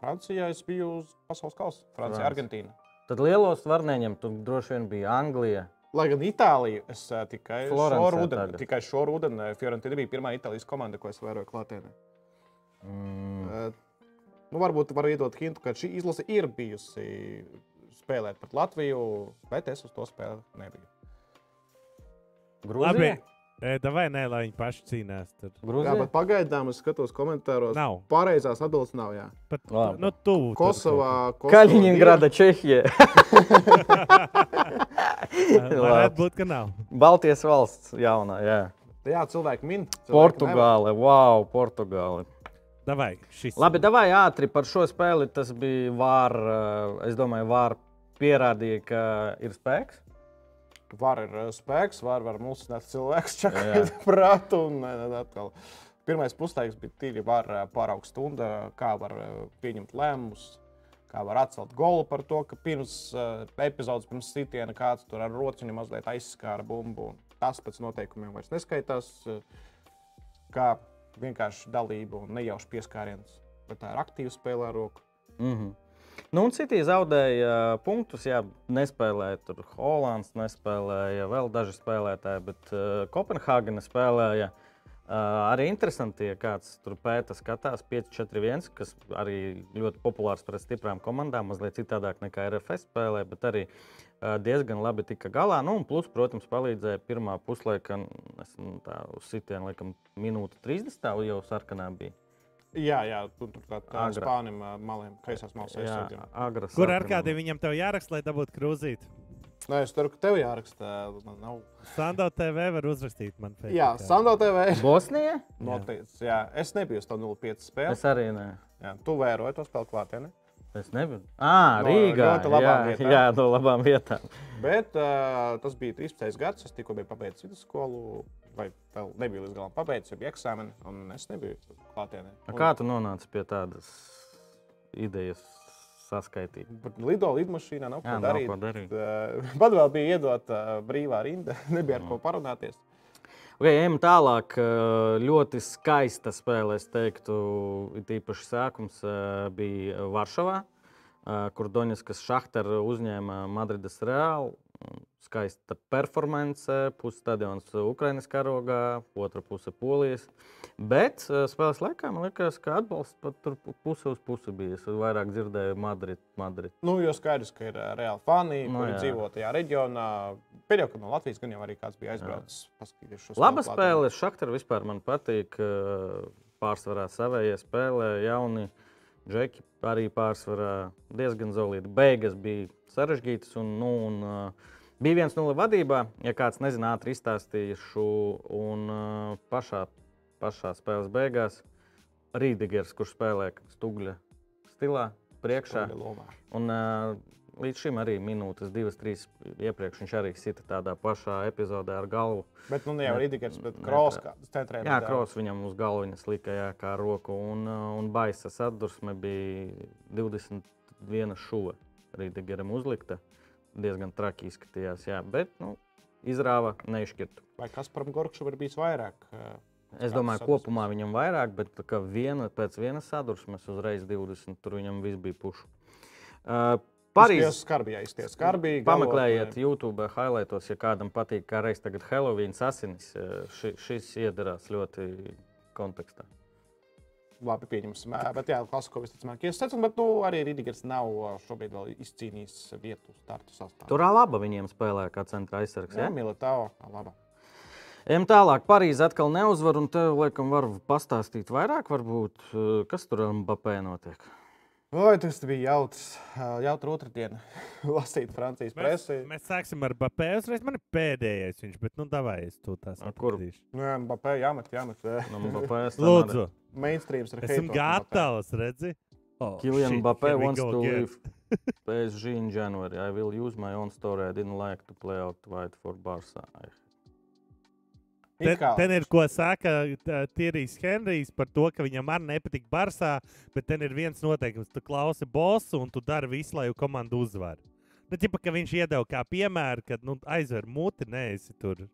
Francijā es biju uz pasaules kausa. Francija, Francija. Argentīna. Tad lielos var neņemt. Tur droši vien bija Anglija. Lai gan Itālija, es ā, tikai šo tagad. tikai šo rudeni, ā, Fiorentina bija pirmā Itālijas komanda, ko es vēroju klātienē. Mm. Ā, Nu, varbūt var iedot hintu, ka šī izlase ir bijusi spēlēt pret Latviju, bet es uz to spēli nebiju. Labi. Grūzija? E, vai nē, lai viņi paši cīnās. Tur. Jā, Grūzija? bet pagaidām es skatos komentāros. Nav. Pareizās atbildes nav. Jā. Pat, Labi. nu, tuvu. Kosovā, Kosovā Kaļiņingrada, Čehija. Varētu būt, ka nav. Baltijas valsts jaunā. Jā. Jā, cilvēki min. cilvēki Portugāle, wow, Portugāle. Davai, šis. Labi, davai ātri par šo spēli. Tas bija var, eh, es domāju, var pierādīja, ka ir spēks. Var ir uh, spēks, var, var mulsināt cilvēks, čakāt prātu un atkal. Pirmais puslaiks bija tīri var uh, pāraugt stunda, kā var pieņemt lēmumus, kā var atcelt golu par to, ka pirms uh, epizodes, pirms sitiena kāds tur ar rociņu mazliet aizskāra bumbu. Tas pēc noteikumiem vairs neskaitās. uh, Kā vienkārši dalība un nejauši pieskāriens. Bet tā ir aktīva spēle ar roku. Mm -hmm. Nu, un Citi zaudēja punktus. Jā, nespēlēja tur Hollands, nespēlēja vēl daži spēlētāji, bet uh, Kopenhāgena spēlēja. Uh, arī interesanti, ja kāds tur pēta, skatās 5-4-1, kas arī ļoti populārs pret stiprām komandām, mazliet citādāk nekā RFS spēlē, bet arī uh, diezgan labi tika galā. Nu, un plus, protams, palīdzēja pirmā puslaika, es, nu, tā, uz sitienu, laikam, minūte 30 tā jau sarkanā bija. Jā, jā tur tur kā tā Agra. spānim maliem, kreisās malas Jā, aizsardzībā. agras Kur ar kādiem viņam tev jāraksta, lai dabūtu krūzīt? Nē, es ceru, ka tev jāraksta. man Nav. Sando TV var uzrakstīt man. Jā, Facebookā. Sando TV. Bosnija? Noteikts. Jā, es nebiju uz to 0,5 spēli. Es arī ne. Jā, tu vēroji to spēli klātienē. Es nebiju. Ah, No Rīgā. ļoti labām jā, vietām. jā, no labām vietām. Bet uh, tas bija 13. gads, es tikko biju pabeidzis vidusskolu, vai vēl nebiju līdz galam pabeidzis, jau bija eksāmeni, un es nebiju klātienē. A Kā tu nonāci pie tādas idejas saskaitīt? Bet Lido lidmašīnā nav ko Jā, nav darīt. ko darīt. Uh, Man vēl bija iedota uh, brīvā rinda, nebija ar ko parunāties. Okay, ejam tālāk. Eh, Ļoti skaista spēle, es teiktu, īpaši sākums eh, bija Varšavā, eh, kur Doņetskas Šahtera uzņēma Madrides Reāli. Skaista performance, pusi stadions Ukraiņas karogā, otra puse Polijas. Bet eh, spēles laikā man liekas, ka atbalsts pat tur pu- puse uz pusi bija. Es vairāk dzirdēju Madrid, Madrid. Nu, jo skaidrs, ka ir uh, reāli fani, Nu, no, kuri jā. dzīvo tajā reģionā. Pēdējo, ka no Latvijas gan jau arī kāds bija aizbraucis. paskatīties šo Laba spēle. Šaktara vispār man patīk. eh, Pārsvarā savējie spēlē, jauni džeki arī pārsvarā diezgan zolīti. Beigas bija sarežģītas un, nu, un uh, bija viens nulle vadībā. Ja kāds nezina, ātri izstāstīšu. Un uh, pašā, pašā spēles beigās Rīdegers, kurš spēlē stūgļa stilā, priekšā. Un, uh, līdz šim arī minūtes, divas, trīs iepriekš viņš arī sita tādā pašā epizodē ar galvu. Bet nu, ne jau Ne- Rīdīgers, bet Kross, kāds centrē. Jā, Kross viņam uz galvas lika jā, kā roku, un, un baisa sadursme bija 21 šuva. Rīdīgeram uzlikta. Diezgan traki izskatījās, jā, bet nu, izrāva neizšķirtu. Vai Kasparam Gorkšam ir bijis vairāk? Es domāju, sadursmes? kopumā viņam vairāk, bet viena, pēc vienas sadursmes uzreiz 20, tur viņam viss bija pušu. Uh, Parīzē Parīzē skarbi, ja izties skarbi. Pameklējiet, YouTube, highlightos, ja kādam patīk, kā reiz tagad Halloween asinis. eh, Ši, šis iedarās ļoti kontekstā. Labi, pieņemsim. Bet, jā, klasisko visticamāk, iesacām, bet nu, arī Rīdīgers nav šobrīd vēl izcīnījis vietu startu sastāvā. Tur laba viņiem spēlē, kā centra aizsargs. Jā, Ja? Militāo, labi. Ejam tālāk. Parīzē atkal neuzvar, un te laikam var pastāstīt vairāk, varbūt, kas tur ar Mbappé notiek. Oi, tas bija jautrs, jautra otrdiena. Lasīt Francijas Mēs, presi. mēs sāksim ar Bapē. Uzreiz man ir pēdējais viņš, bet nu davai es to tās A, kur? atradīšu. Nu, jā, Mbappé jāmet, jāmet. No Mbappé es tam Lūdzu, Mainstreams ir esmu heitot gatavs, redzi? Oh, Kylian shit, Mbappé here we wants to again. leave PSG in January. I will use my own story. I didn't like to play out wide for Barca. I Kā- ten ir ko saka Tīrijs Henrijs par to, ka viņam arī nepatīk Barsā, bet ten ir viens noteikums. Tu klausi bosu un tu dari visu, lai komandu uzvar. Nu, ķipa, ka viņš iedeva kā piemēru, kad nu, aizver muti, neesi tur.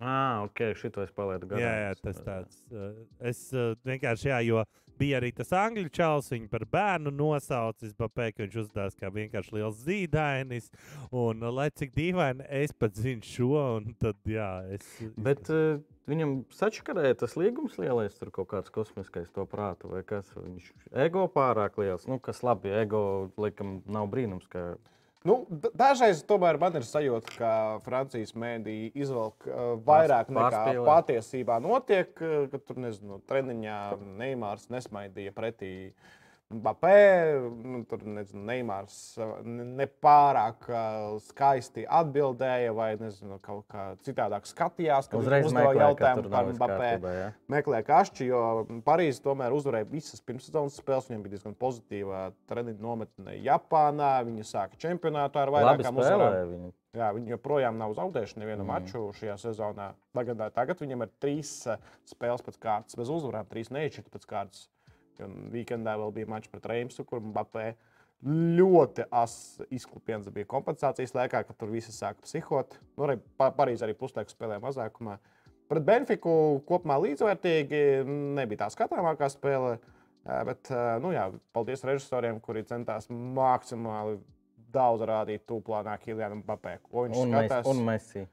Ah, ok, šito es palaidu garām. Jā, jā, tas tāds. Es vienkārši, jā, jo bija arī tas angļu čels, viņu par bērnu nosaucis, Bapē, ka viņš uzdevās kā vienkārši liels zīdainis. Un, lai cik dīvaini, es pat zinu šo, un tad, jā, es. Bet uh, viņam sačakarēja tas līgums lielais, tur kaut kāds kosmiskais to prātu, vai kas. Viņš ego pārāk liels. Nu, kas labi, ego laikam nav brīnums, ka Nu, dažreiz tomēr man ir sajūta, ka Francijas mēdī izvelk uh, vairāk nekā pārspīlē. patiesībā notiek. uh, Ka tur, nezinu, treniņā Neimārs nesmaidīja pretī Mbappé. Nu, tur, nezinu, Neimārs ne- nepārāk skaisti atbildēja vai, nezinu, kaut kā citādāk skatījās, kad uzreiz uzdeva jautājumu par Mbappé kārtībā. jā. meklē kašķi, jo Parīzē tomēr uzvarēja visas pirmssezonas spēles. Viņam bija diezgan pozitīva treniņa nometne Japānā. Viņi sāka čempionātu ar vairākām uzvarām. Jā, viņi joprojām nav zaudējuši nevienu Mm. maču šajā sezonā. Tagad, tagad viņam ir trīs spēles pēc kārtas, bez uzvarām, trīs neiešķirtas pēc kārtas. Un weekendā vēl bija mačs pret Reimsu, kur Mbappé ļoti asins izklupiens bija kompensācijas laikā, kad tur visi sāka psihot. Nu, arī Pa- Parīzē arī puslaiku spēlēja mazākumā. Pret Benfiku kopumā līdzvērtīgi nebija tā skatāmākā spēle. Bet, nu jā, paldies režisoriem, kuri centās maksimāli daudz rādīt tūplānā Kilianam Mbappé. Ko viņš Un, skatās? un Messi.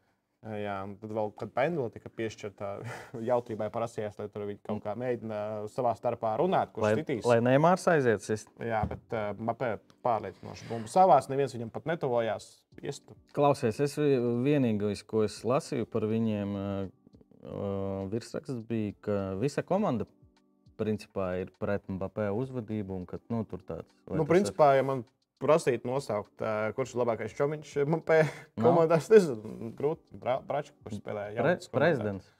Jā, tad vēl, kad pendula tika piešķirta, jautrībai prasījās, lai tur viņi kaut kā mēģina savā starpā runāt, kurš Lai, citīs. lai Neimārs aiziet. sist. Jā, bet uh, Mapē pārliecinoši bumbu savās, neviens viņam pat netuvojās. Iestu. Klausies, es vi- vienīgais, ko es lasīju par viņiem, uh, virsraksts bija, ka visa komanda principā ir pret Mbappé uzvedību un ka nu, tur tāds. Nu, tas ir- principā, ja man prasītu nosaukt, kurš ir labākais čomiņš Mapē Nav. komandā, es nezinu, grūti. Bra Bračs, kurš spēlēja Pre, jaunas komandā. prezidents.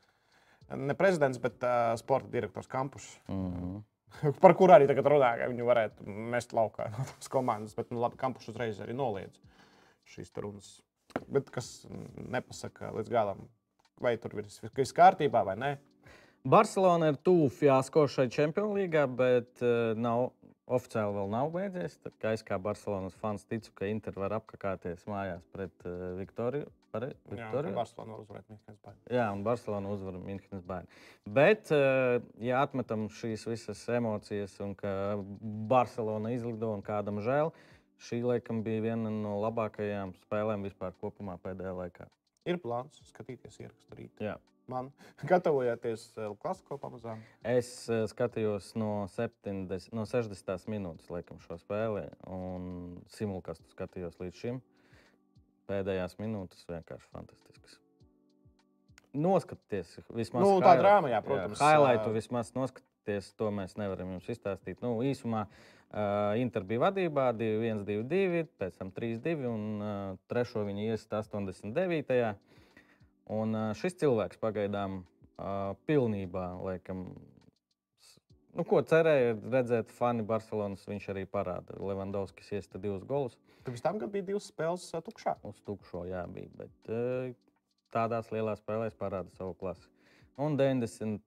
Ne prezidents, bet uh, sporta direktors Kampus. Mm -hmm. par kur arī tagad runā, ka viņi varētu mest laukā no tās komandas. Bet, nu, labi, Kampus uzreiz arī noliedz šīs runas. Bet kas nepasaka līdz galam, vai tur viss viss kārtībā vai nē. Barcelona ir tuvu fiasko šai Champions League, bet uh, nav, oficiāli vēl nav beidzies. Kā es kā Barcelonas fans ticu, ka Inter var apkakāties mājās pret uh, Viktoriju. Pare, Jā, Viktoriju? Barcelona var uzvarēt Mīnskens Bayern. Jā, un Barcelona uzvar Münchenes bērnu. Bet, eh, ja atmetam šīs visas emocijas, un ka Barcelona izlido un kādam žēl, šī laikam bija viena no labākajām spēlēm vispār kopumā pēdējā laikā. Ir plāns skatīties ierakstu rīt. Man gatavojoties klasiko pamazām. Es eh, skatījos no, 70, no 60 minūtes laikam, šo spēli, un simulkastu skatījos līdz šim. Pēdējās minūtes vienkārši fantastiskas. Noskatieties, vismaz Nu, tā drāma, jā, protams. Highlightu vismaz noskatieties, to mēs nevaram jums izstāstīt. Nu, īsumā uh, Inter bija vadībā 2-1, 2-2, pēc tam 3-2, un uh, trešo viņi iesita 89. Un uh, šis cilvēks pagaidām uh, pilnībā, laikam, nu, ko cerēja redzēt fani Barcelonas, viņš arī parāda. Levandovskis iesita divus golus Pirms tam gadu bija divas spēles tukšā. uz tukšo, jā, bija. Bet uh, tādās lielās spēlēs parāda savu klasi. Un 93,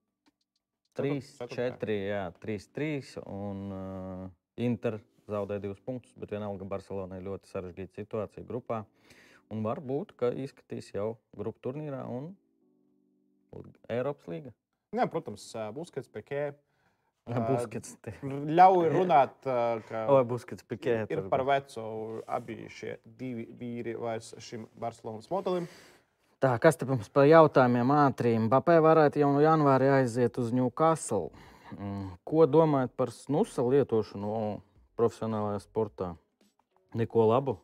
Ceturtajā. 4, jā, 3, 3. Un uh, Inter zaudēja divus punktus, bet vienalga Barcelonai ļoti sarežģīta situācija grupā. Un varbūt, ka izskatīs jau grupu turnīrā un Eiropas līga. Jā, protams, Buskets, Pekē. Buskets. te- Ļauj runāt, ka O, Buskets pikē. ir par vecu abi šie divi vīri vairs šim Barcelonas modelim. Tā, kas te mums par jautājumiem ātriem? Bapē varētu jau no janvāra aiziet uz Newcastle. Mm, Ko domājat par snusa lietošanu profesionālajā sportā? Neko labu.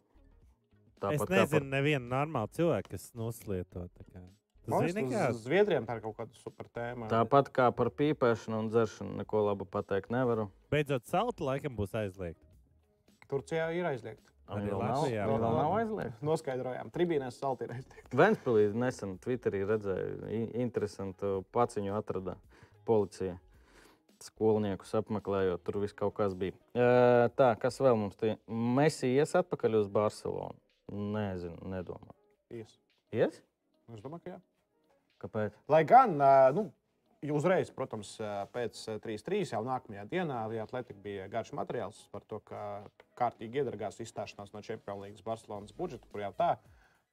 Es kā nezinu, nevienu normālu cilvēku, kas noslieto. tā kā. Tu Man zini, kā? uz Zviedriem ir kaut kāda super. Par, tāpat kā par pīpēšanu un dzeršanu, neko labu pateikt nevaru. Beidzot, salta laikam būs aizliegta. Turcijā ir aizliegta. Arī Latvijā vēl nav nav. aizliegta. Noskaidrojām, tribīnēs salti ir aizliegta. Ventspīlī nesen Twitterī redzēju, interesantu paciņu atrada policija. Skolniekus apmeklējot, tur viss kaut kas bija. E, tā, kas vēl mums te? Messi ies atpakaļ uz Barcelonu. Nezinu, nedomāju. Ies. Ies? Es domāju, ka jā. Kāpēc? Lai gan, nu, uzreiz, protams, pēc ā, 3-3 jau nākamajā dienā Lietuvā Atlētika bija garš materiāls par to, ka kārtīgi iedragās izstāšanās no Champions League Barcelonas budžeta, kur jau tā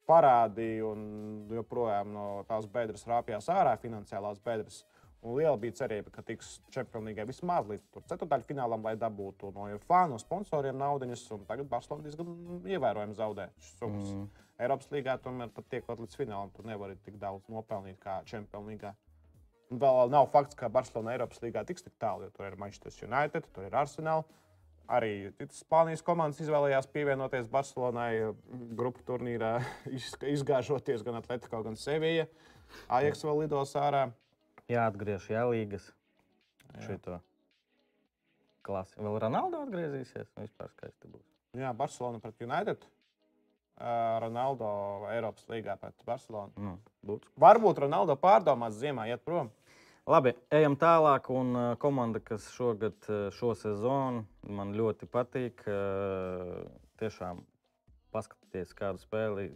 parādīja un joprojām no tās bedres rāpjās ārā, finansiālās bedres. Un liela bija cerība, ka tiks League vismaz līdz ceturdaļfinālam, lai dabūtu no UFA, no sponsoriem naudas. Tagad Barcelona diezgan ievērojami zaudē šīs summas. Mm. Eiropas līgā tomēr pat tiekot līdz finālam, tu nevari tik daudz nopelnīt kā League. Un Vēl nav fakts, ka Barcelona Eiropas līgā tiks tik tālu, jo tur ir Manchester United, tur ir Arsenal. Arī citas Spānijas komandas izvēlējās pievienoties Barcelonai grupu turnīrā, iz- izgāžoties gan Atletico, gan Sevilla. Ajax vēl lidos ārā. Jāatgriež jālīgas. Šito klasi. Vēl Ronaldo atgriezīsies. Vispār skaisti būs. Jā, Barcelona pret United. Ronaldo Eiropas līgā pret Barcelonu. Nu, būtu Varbūt Ronaldo pārdomās ziemā iet prom. Labi, ejam tālāk. Un, uh, komanda, kas šogad, uh, šo sezonu man ļoti patīk, uh, tiešām paskatieties, kādu spēli.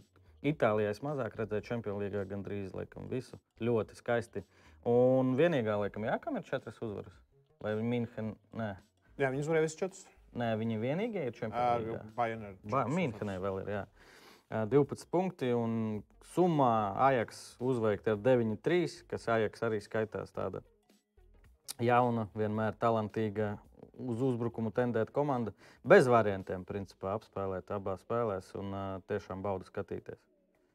Itālijā es mazāk redzēju, Champions League gandrīz laikam, visu. Ļoti skaisti. Un vienīgā, laikam, jā, kam ir četras uzvaras. Vai München? Nē, Jā, viņi uzvarēja visus četrus. Nē viņi vienīgie ir League. Bayern. Mīnhenē vēl ir. Jā. Ā, 12 punkti un summā Ajax uzveikta ar 9-3, kas Ajax arī skaitās tāda jauna, vienmēr talantīga, uz uzbrukumu tendēta komanda. Bez variantiem, principā, apspēlēt abās spēlēs un tiešām bauda skatīties.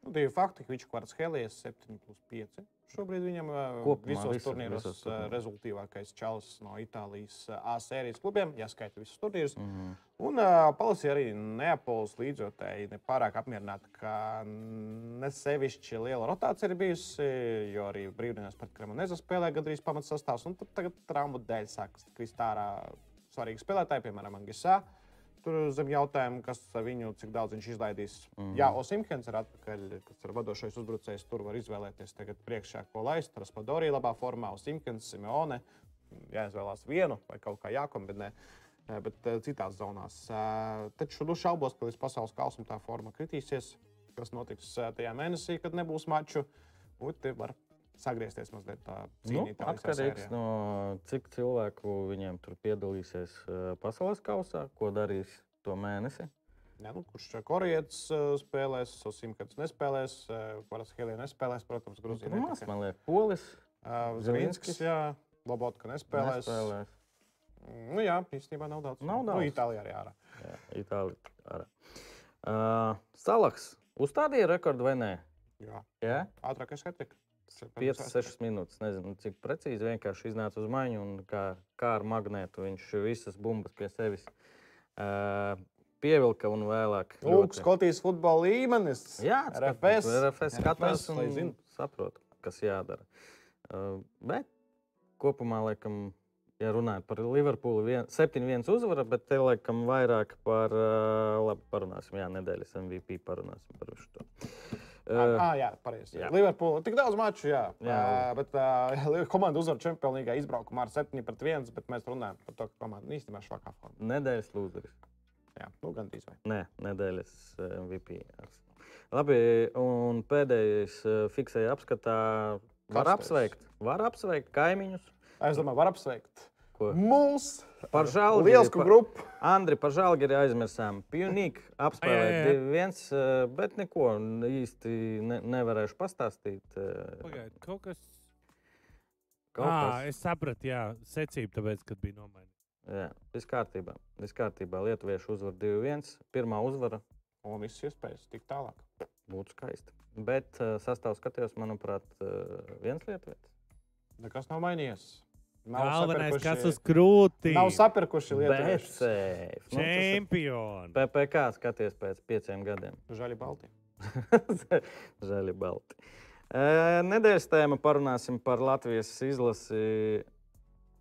Nu, divi fakti, ka viņš kvarts Helijas 7 plus 5. Šobrīd viņam Kopumā visos visos- turnīros visos turnīros. rezultātīvākais čalis no Itālijas A sērijas klubiem, ja skaita visus turnīrus. Mm -hmm. Un uh, palasīja arī Neapolis līdzjutēji nepārāk apmierināti, ka ne sevišķi liela rotācija ir bijusi, jo arī brīvdienās pret Kremonēzu spēlē gandrīz pamatsastāvs. Un tad tagad traumu dēļ sākas krist ārā svarīgi spēlētāji, piemēram, Angisā. Tur zem jautājuma, kas viņu, cik daudz viņš izlaidīs. Mm. Jā, Osimhens ir atpakaļ, kas ir vadošais uzbrucējs. Tur var izvēlēties tagad priekšā, ko laist. Raspadori labā formā, Osimhens, Simeone. jāizvēlās vienu vai kaut kā jākombinē. eh, Bet eh, citās zonās. Eh, Taču nu, šaubos, ka līdz pasaules kausam tā forma kritīsies. Kas notiks eh, tajā mēnesī, kad nebūs maču? Un te var sagriezties mazliet tā Nu, cīnītā. visā atkarīgs no cik cilvēku viņiem tur piedalīsies eh, pasaules kausā, ko darīs to mēnesi. Ne, nu, kurš korejietis uh, spēlēs, Simkats nespēlēs, parasti Helija nespēlēs, protams, Grūzija. Maz, man liekas, polis Uh. Zelinskis, jā, Lobotka nespēlēs. nespēlēs. Nu, jā, īstenībā nav daudz. Nav Nu, daudz. Itālijā arī ārā. Jā, Itālijā. Arī. Uh, Salaks uzstādīja rekordu vai nē? Jā, Jā, ātrākais hatrika. 5-6 minūtes. Nezinu, cik precīzi. Vienkārši iznāca uz maiņu un kā, kā ar magnētu viņš visas bumbas pie sevis uh, pievilka un vēlāk. Lūk, Skotijas futbola līmenis. Jā, RFS. RFS skatās un zinu. saprot, kas jādara. Uh, bet kopumā, laikam, ja runājot par Liverpoolu, vien- 7-1 uzvara, bet te laikam vairāk par, uh, labi, parunāsim, jā, nedēļas MVP parunāsim par to. Uh, Ah, jā, pareizi. jā. Liverpoola tik daudz maču, jā. Jā. Uh, bet uh, komanda uzvar Champions League izbraukumā ar 7 pret 1, bet mēs runājam par to, ka komanda īstenībā ir švakā formā. nedēļas lūzeris. Jā, nu, gandrīz vai. Nē, nedēļas MVP. Labi, un pēdējais fiksēja apskatā. Var apsveikt, var apsveikt kaimiņus. Es domāju, var apsveikt. Ko? Mūsu Par Žalgiri, lielu pa- grupu. Andri, par žēlgari aizmirsām. Jā, apspēlēt jā. 2-1, eh, bet neko īsti ne, nevarēšu pastāstīt. eh, Pagaid, kaut kas. Kaut Ā, kas. es sapratu, jā, secību, tāpēc, kad bija nomainīta. Jā, viss kārtībā. Viss kārtībā. Lietuvieši uzvar 2-1. Pirmā uzvara Un viss iespējas tik tālāk. būtu skaista. Bet uh, sastāvs skatījos, manuprāt, uh, viens lietuvietis. Nekas nav mainījies. Nav Galvenais, sapirkuši- kas uz krūti. Nav sapirkuši safe. Nu, Čempioni. PPC skaties pēc pieciem gadiem. Žaļi balti. Žēli balti. E, Nedēļas tēma parunāsim par Latvijas izlasi.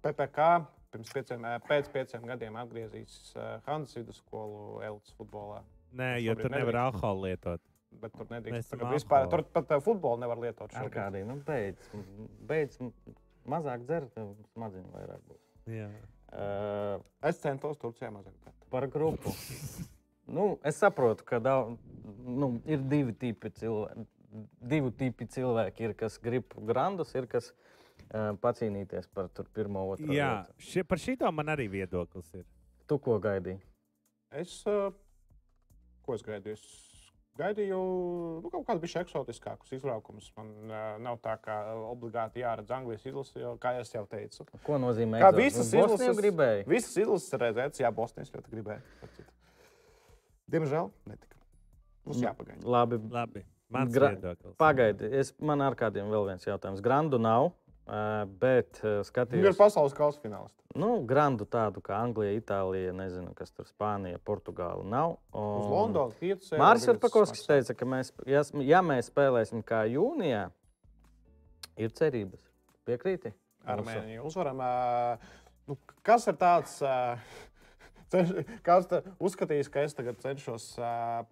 PPC pirms pieciem, pēc pieciem gadiem atgriezīs eh, Hanzas vidusskolu Elkas futbolā. Nē, jo tur nevar nedrīkst. alkoholu lietot. Bet tur nedrīkst. Tagad vispār, tur pat futbolu nevar lietot. Ar kādiem? Nu, beidz, beidz mazāk dzert, smadziņu vairāk būs. Jā. E, Es centos Turcijā mazāk. dzert. Par grupu. nu, es saprotu, ka daudz, nu, ir divi tipi cilvēki. Divi tipi cilvēki ir, kas grib grandus, ir kas uh, pacīnīties par tur pirmo, otru. Jā, šie, par šito man arī viedoklis ir. Tu ko gaidīji? Es, eh, ko es gaidīju? Es gaidīju nu, kaut kādus bišķi eksotiskākus izbraukumus. Man uh, nav tā, ka obligāti jāredz Anglijas izlase, jo, kā jau es teicu, Ko nozīmē? Kā visas Nu, Bosniju izlases- gribēji? Visas izlases redzētas, jā, Bosnijas ļoti citu. Diemžēl netika. Mums Nu, jāpagaida. Labi, Labi. Mans Gra- viedoklis. pagaidi. Es, man ar kādiem vēl viens jautājums. Grandu nav, bet ā, Viņa ir skatījos. pasaules kausa finālists. Nu, grandu tādu kā Anglija, Itālija, nezinu, kas tur Spānija, Portugāla nav. Uz Un- Londonas piecas. Mārcis Kalniņš teica, ka mēs, ja, ja mēs spēlēsim kā jūnijā, ir cerības. Piekrīti? Armēnija uzvaram. Nu, kas ir tāds? Kāds uzskatīs, ka es tagad cenšos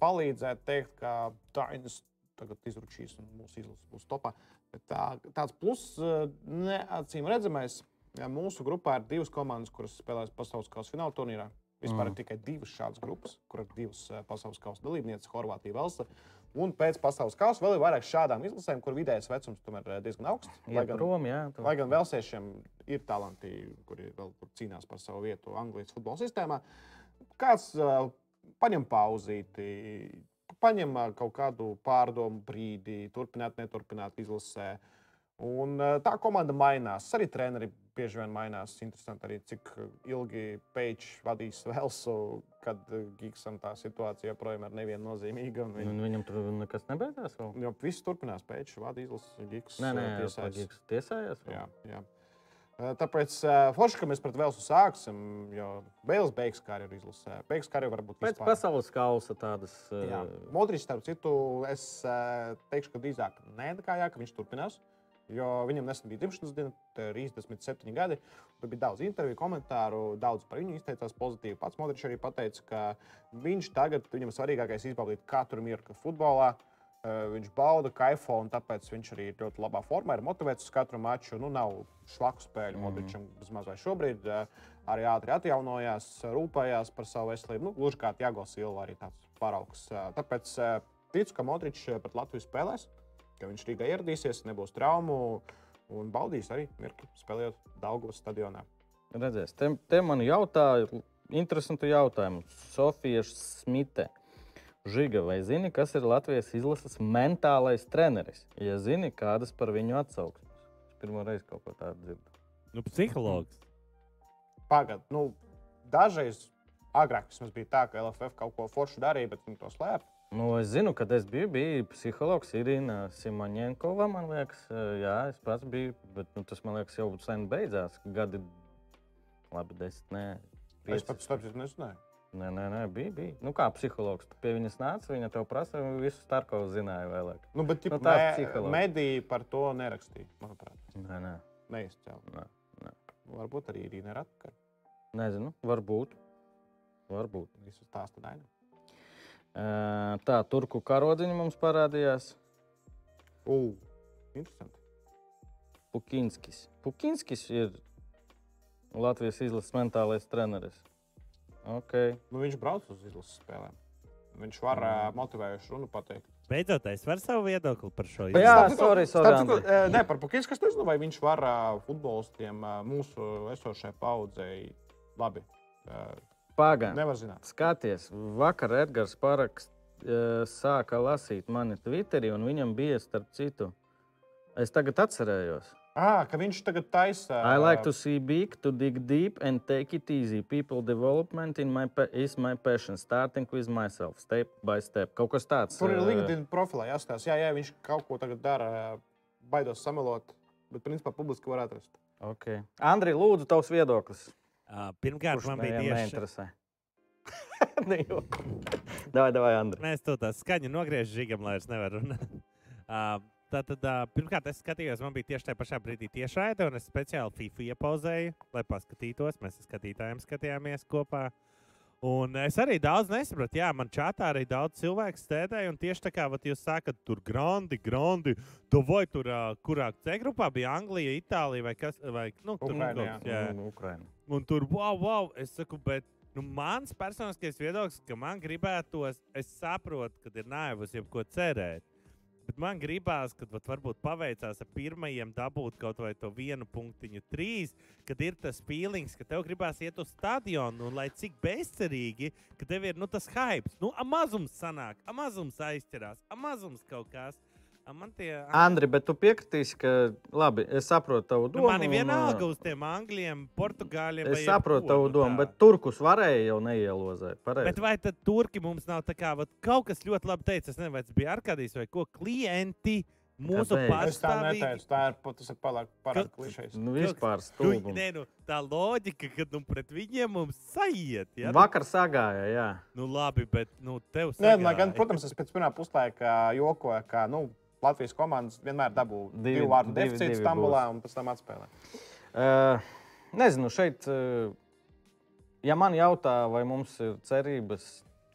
palīdzēt, teikt, ka Dainis tagad izručīs un mūsu izlase būs topā. Bet tā, tāds pluss, ā, neacīm redzamais, ja mūsu grupā ir divas komandas, kuras spēlēs pasaules kausa fināla turnīrā. Vispār ir tikai divas šādas grupas, kur ir divas ā, pasaules kausa dalībnieces, Horvātija, Velsa. Un pēc pasaules kausa vēl ir vairāk šādām izlasēm, kur vidējais vecums tomēr ir diezgan augsts. Jā, prom, jā. tu- Lai gan Velsiešiem ir talanti, kuri vēl tur cīnās par savu vietu Anglijas futbola sistēmā, kāds uh, paņem pauzīti, paņem kaut kādu pārdomu brīdi, turpināt, neturpināt izlasē. Un, tā komanda mainās. Arī treneri bieži vien mainās. Interesanti arī, cik ilgi Pēčs vadīs Velsu, kad Gigsam tā situācija joprojām ir neviennozīmīga. Un Viņi, viņam tur nekas nebeidzās vēl. jo viss turpinās. Pēčs vadīs Gigs Nē, nē, tiesājas. Paģiks tiesājās. vēl? Jā, jā. Tāpēc forši, ka mēs pret Velsu sāksim, jo Bēlis beigas karjeru izlasē. Beigas karjeru varbūt Pēc vispār. pasaules kausa tādas. Jā. Modričs, starp citu, es teikšu, ka drīzāk nē, kā jā, ka viņš turpinās. Jo viņam nesen bija dzimšanas diena, 37 gadi. Tur bija daudz interviju, komentāru, daudz par viņu izteicās pozitīvi. Pats Modričs arī pateica, ka viņš tagad, viņam svarīgākais izbaudīt katru mirkli futbolā. Uh, Viņš bauda kaifo, un tāpēc viņš arī ir ļoti labā formā. Ir motivēts uz katru maču. Nu, nav švaku spēļu. Mm. Modričam bezmaz vai šobrīd uh, arī ātri atjaunojās, rūpējās par savu veselību. Nu, gluži kā Jāgo Silva arī tāds paraugs. Tāpēc ticu, ka Modričs pret Latviju spēlēs, ka viņš Rīgā ieradīsies, nebūs traumu un baudīs arī mirkli spēlējot Daugavas stadionā. Redzēs, te, te man jautāja, interesantu jautājumu. Sofija Smite. Žiga, vai zini, kas ir Latvijas izlases mentālais treneris? Ja zini, kādas par viņu atsauksmes? Es pirmo reizi kaut ko tādu dzirdu. Nu, psihologs. Pagaidā, nu, dažreiz agrāk tas bija tā, ka LFF kaut ko foršu darīja, bet viņi to slēpa. Nu, es zinu, kad es biju, bija psihologs Irina Simoņēnkova. Man liekas, jā, es pats biju, bet nu, tas man liekas jau sen beidzās. Gadi, labi, desmit, nē, Es pieci. pats tam nezināju. Nē, nē, nē, bija, bija. Nu, kā psihologs, pie viņas nāca, viņa tev prasa, visu Starkovu zināja vēlāk. Nu, bet Nu, nu, tāds me, psihologs. mediji par to nerakstīja. Manuprāt, Nē, nē, neizcēlīja. nē, nē. Varbūt arī Irīna ir atpakaļ. Nezinu, varbūt. Varbūt. Visu stāstu daļu. Tā, turku karodziņa mums parādījās. Ugh, interesanti. Pukinskis. Pukinskis ir Latvijas izlases mentālais treneris. Okay. Nu, viņš brauc uz izlases spēlēm. Viņš var uh, motivējuši runu pateikt. Beidzot, es varu savu viedokli par šo Jā, izlasi. sorry, sorry, eh, Nē, par Pukinsku es nezinu, vai viņš var uh, futbolistiem uh, mūsu esošajai paudzei labi. Uh, Pagaidām. nevar zināt. Skaties, vakar Edgars parakst, e, sāka lasīt mani Twitterī, un viņam bija starp citu. Es tagad atcerējos. Ah, ka viņš tagad taisa. I like to see big, to dig deep and take it easy. People development in my pa is my passion, starting with myself, step by step. Kaut kas tāds. Tur ir LinkedIn profilā jāskatās. Jā, jā, viņš kaut ko tagad dara. Baidos samelot, bet principā publiski var atrast. Okay. Andri, lūdzu, tavs viedoklis. Ā, Pirmkārt, man bija tieši neinteresē. Davai, davai, Andri. Mēs to tā skaņu nogriežam žigam, lai es nevaru runāt. Ā, Tātad, ā, pirmkārt, es skatījos, man bija tieši tajā pašā brīdī tiešraide, un es speciāli FIFA iepauzēju, lai paskatītos. Mēs ar skatītājiem skatījāmies kopā. Un es arī daudz nesapratu. Jā, man čatā arī daudz cilvēku stēdēja. Un tieši tā kā vat, jūs sakat, tur grandi, grandi. Tu vai tur, ā, kurā C grupā bija Anglija, Itālija vai kas cits? Nu, tur Ukraina, jā. jā. Nu, Ukraina. Un tur, wow, wow, es saku, bet nu, mans personiskais viedoklis, ka man gribētos, es saprotu, ka ir naivs jebko cerēt. Bet man gribās, ka vat, varbūt paveicās ar pirmajiem dabūt kaut vai to vienu punktiņu, trīs, kad ir tas feelings, ka tev gribās iet uz stadionu, un lai cik bezcerīgi, ka tev ir nu, tas hype. Nu, a mazums sanāk, a mazums aizķerās, a mazums kaut kas. Man tie, Andri, bet tu piekritīsi, ka labi, es saprotu tavu nu, domu. man ir un, vienalga ā, uz tiem angļiem, portugāļiem. Es saprotu tavu nu domu, bet turkus varēja jau neielozēt. Pareizi. Bet vai tad turki mums nav tā kā vat, kaut kas ļoti labi teicis? Es nezinu, vai tas bija Arkādijs vai ko klienti mūsu? Es tā. Tā ir pa- tas ir pārāk pārāk klišejs. Nu, vispār Nu, stulbums. nē, nu, tā loģika, ka nu, pret viņiem mums sajiet. Ja? Vakar sagāja, jā. Nu, labi, bet nu, tev Nē, sagāja. lai gan, protams, es pēc pirmā puslaika jokoju, ka nu, Latvijas komandas vienmēr dabū Divi- divu vārdu deficītu divi Stambulā un pēc tam atspēlē. Uh, nezinu, šeit, uh, ja man jautā, vai mums ir cerības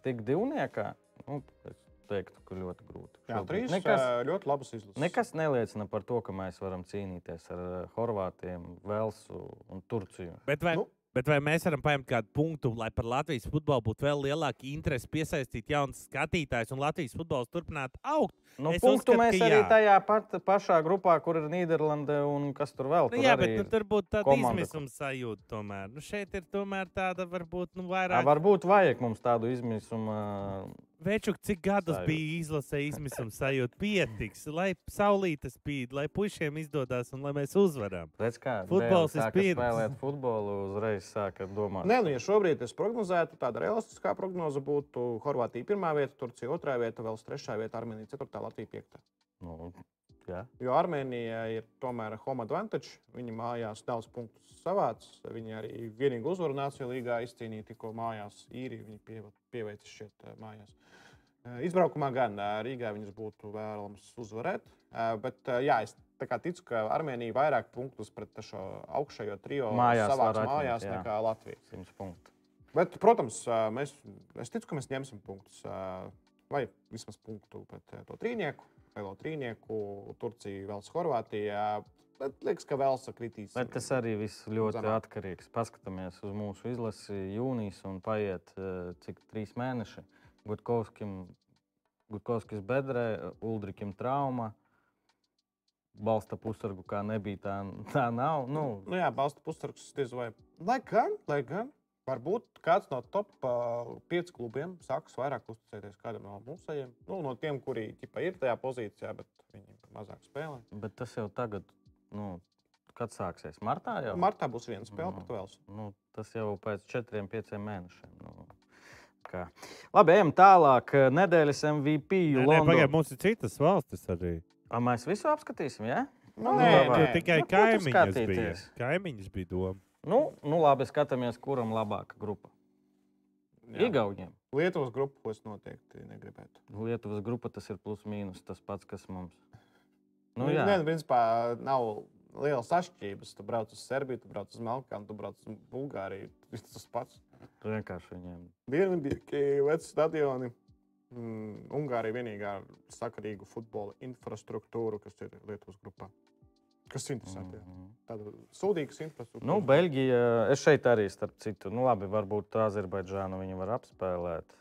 tik divniekā, nu, es teiktu, ka ļoti grūti. Jā, trīs Nekas, ā, ļoti labas izlases. nekas neliecina par to, ka mēs varam cīnīties ar Horvātiem, Velsu un Turciju. Bet vai, nu. Nu. Bet vai mēs varam paņemt kādu punktu, lai par Latvijas futbolu būtu vēl lielāka interese, piesaistīt jaunus skatītājus un Latvijas futbols turpinātu augt? Nu, Es punktu uzskatu, mēs arī jā. tajā pat, pašā grupā, kur ir Nīderlande un kas tur vēl. Nu, tur jā, arī bet nu, tur būtu tāda izmisuma sajūta. Tomēr. Nu, šeit ir tomēr tāda varbūt nu, vairāk. Varbūt vajag mums tādu izmisumu. Večuk, cik gadus Sajūta. bija izlasē izmisuma sajūta? Pietiks, lai saulīte spīd, lai puišiem izdodas un lai mēs uzvaram. Redz, kā Futbols ir pirms. spēlēt futbolu, uzreiz sāka domāt. Nē, nu, ja šobrīd es prognozētu, tāda realistiskā prognoze būtu Horvātija pirmā vieta, Turcija otrā vieta, vēl trešā vieta, Armēnija ceturtā, Latvija piektā. Nu, jā. Jo Armēnija ir tomēr home advantage. Viņi mājās daudz punktu savāc. Viņi arī vienīgu uzvaru Nāciju līgā izcīnīja tikko mājās īri. Viņi pie, pieveicis šeit eh, mājās. Eh, Izbraukumā gan eh, Rīgā viņus būtu vēlams uzvarēt. Bet jā, es ticu, ka Armēnija vairāk punktus pret šo augšējo trio Mājās savāc var atņemt, mājās jā. nekā Latvija. 100 punktu. Bet, protams, mēs, es ticu, ka mēs ņemsim punktus. Vai vismaz punktu pret to trīnieku, lielo trīnieku, Turcija, Vels, Horvātija. Bet liekas, ka Velsa kritīs. Bet tas arī viss ļoti Zemāk. atkarīgs. Paskatāmies uz mūsu izlasi jūnijas un paiet eh, cik trīs mēneši. Gutkovskim, Gutkovskis bedrē, Uldrikim trauma. Balsta pusargu kā nebija, tā, tā nav. Nu, Nu, jā, balsta pusargs diez vai. Lai gan, lai gan. Varbūt kāds no top 5 klubiem sāks vairāk uzticēties kādam no mūsējiem. Nu, no tiem, kuri ķipa, ir tajā pozīcijā, bet viņi mazāk spēlē. bet tas jau tagad, nu, kad sāksies? Martā jau? Martā būs viena spēle Nu. pret Velsu. Nu, tas jau pēc četriem, pieciem mēnešiem. Nu, kā. Labi, ejam tālāk. Nedēļas MVP. Nē, nē, pagaid, mums ir citas valstis arī. A, mēs visu apskatīsim, jā? Nu, Nu, nē, nē. Tur tikai Nu, kaimiņas bija. Kaimiņas bija doma. Nu, nu labi, skatāmies, kuram labāka grupa. Jā. Igauniem. Lietuvas grupu es noteikti negribētu. Lietuvas grupa tas ir plus mīnus tas pats, kas mums. Nu, Nu, jā, Nē, nu, principā nav lielas atšķirības. Tu brauc uz Serbiju, tu brauc uz Melnkalnu, tu brauc uz Bulgāriju. Tas ir tas pats. tu vienkārši viņiem. Dienvidīgi, veci stadioni. Mm, Ungārija vienīgā ar sakarīgu futbola infrastruktūru, kas ir Lietuvas grupā. Kas ir interesanti. Mm. Mhm. Tāda sūdīga infrastruktūra. Nu, Beļģija, es šeit arī starp citu, nu, labi, varbūt Azerbaidžānu viņi var apspēlēt.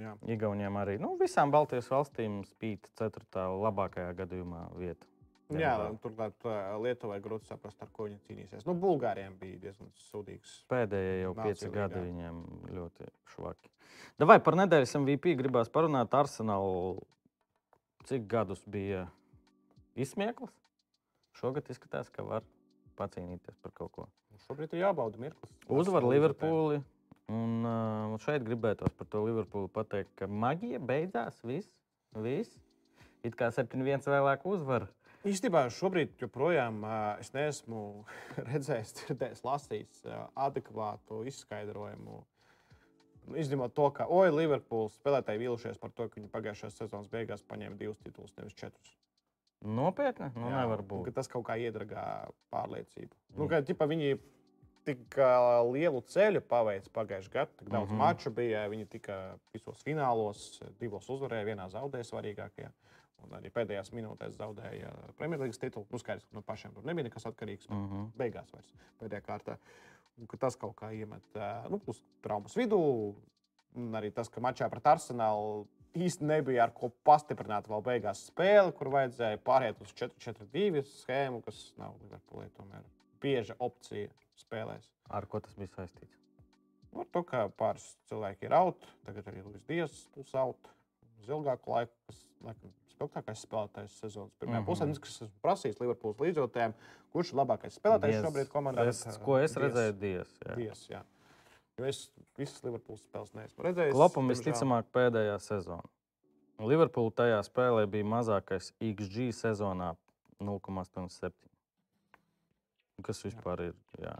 Jā. Igauniem arī, nu, visām Baltijas valstīm spīd 4. labākajā gadījumā vieta. Jā, turklāt ā, Lietuvai grūti saprast, ar ko viņi cīnīsies. Nu, Bulgāriem bija diezgan sūdīgs. Pēdējie jau pieci gadi viņiem ļoti švaki. Vai par nedēļas MVP gribās parunāt Arsenālu? Cik gadus bija izsmieklis? Šogad izskatās, ka var pacīnīties par kaut ko. Nu, Šobrīd ir jābauda mirklis. Uzvar Liverpooli. Un uh, šeit gribētos par to Liverpoolu pateikt, ka maģija beidzās. Viss, viss. It kā 7-1 vēlāk uzvar. Īstenībā šobrīd joprojām ā, es neesmu redzējis, dzirdējis, lasījis ā, adekvātu izskaidrojumu. Izņemot to, ka oi, Liverpools spēlētāji vīlušies par to, ka viņi pagājušās sezonas beigās paņēma divus titulus, nevis četrus. Nopietni? Nu, Jā, nevar un būt. ka Tas kaut kā iedragā pārliecību. Mm. Nu, Mm. ka, ķipa, viņi tik lielu ceļu paveica pagājušajā gadā, tik daudz mm. -hmm. maču bija. Viņi tika visos finālos, divos uzvarēja, vienā zaudēja svarīgākajā. Un arī pēdējās minūtēs zaudēja Premjerlīgas titulu. Nu, skaidrs, ka no pašiem tur nebija nekas atkarīgs. Mm. -hmm. Beigās vairs pēdējā kārtā. Un, ka tas kaut kā iemet nu, plus traumas vidū. Un arī tas, ka mačā pret Arsenālu īsti nebija ar ko pastiprināt vēl beigās spēli, kur vajadzēja pāriet uz 4-4-2 schēmu, kas nav Liverpoolē tomēr bieža opcija spēlēs. Ar ko tas bija saistīts? Ar to, ka pāris cilvēki ir out, tagad arī Luis Dievs būs out uz ilgāku laiku, kas laikam spilgtākais spēlētājs sezonas pirmajā mm. -hmm. pusē. Nu, kas esmu prasījis Liverpools līdzjūtējiem, kurš ir labākais spēlētājs Diez. šobrīd komandā. Es, ko es redzēju, Dievs. jā. Dievs, jā. Jo es visas Liverpools spēles neesmu redzējis. Klopam visticamāk pēdējā sezona. Liverpool tajā spēlē bija mazākais XG sezonā 0,87. Kas vispār ir? Jā.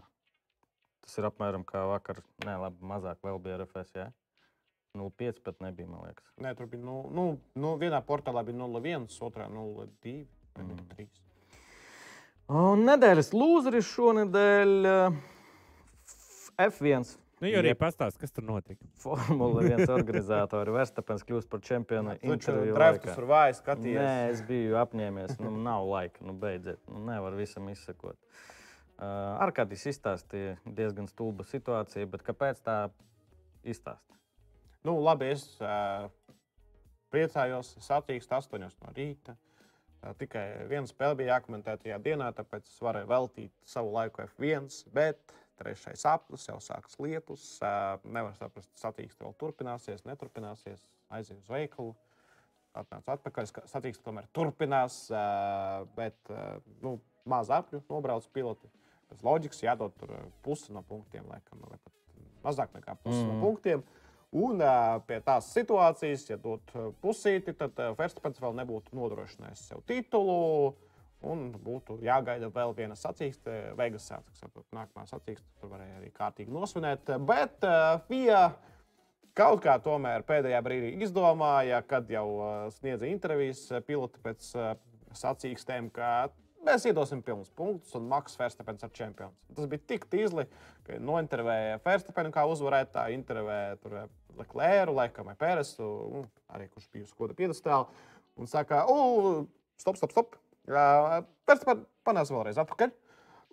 Tas ir apmēram kā vakar. Nē, labi, mazāk vēl bija RFS. Jā. 0,5 pat nebija, man liekas. Nē, tur bija nu, nu, nu, vienā portālā bija 0,1, otrā 0,2. Mm. Mm. Un nedēļas lūzeris šonadēļ uh, F1. Nu, jau arī Jep. pastāst, kas tur notika. Formula 1 organizatori Verstapens kļūst par čempionu. interviju Drafts laikā. tur vājas skatījies. Nē, es biju apņēmies. Nu, nav laika, nu, beidziet. Nu, nevar visam izsekot. Uh, Arkādijs izstāstīja diezgan stulba situācija, bet kāpēc tā izstāstīja? Nu, labi, es uh, priecājos, satīkstu 8 no rīta. Uh, tikai viena spēle bija jākomentē tajā dienā, tāpēc es varēju veltīt savu laiku F1. Bet trešais aplis jau sākas lietus. Nevar saprast, satīkstu vēl turpināsies, neturpināsies. Aizēju uz veikalu. Atnācu atpakaļ. Satīkstu tomēr turpinās, bet nu, maz apļu nobrauc piloti. Pēc loģikas jādod tur pusi no punktiem, laikam, vai pat mazāk nekā pusi mm. no punktiem. Un pie tās situācijas, ja uh, pusīti, tad Verstapens vēl nebūtu nodrošinājis sev titulu. Un būtu jāgaida vēl viena sacīkste, Vegasā. Nākamā sacīkste tur varēja arī kārtīgi nosvinēt. Bet uh, FIA kaut kā tomēr pēdējā brīdī izdomāja, kad jau uh, sniedza intervijas uh, piloti pēc sacīkstēm, ka mēs iedosim pilnus punktus un Maks Verstapens ar čempionu. Tas bija tik tīzli, ka nointervēja Verstapenu kā uzvarētāju, intervēja tur uh, Leclerc, laikam, Pēresu, arī kurš bija uz koda piedestāla. Un saka, stop, stop, stop. Pēc tam panāc vēlreiz atpakaļ.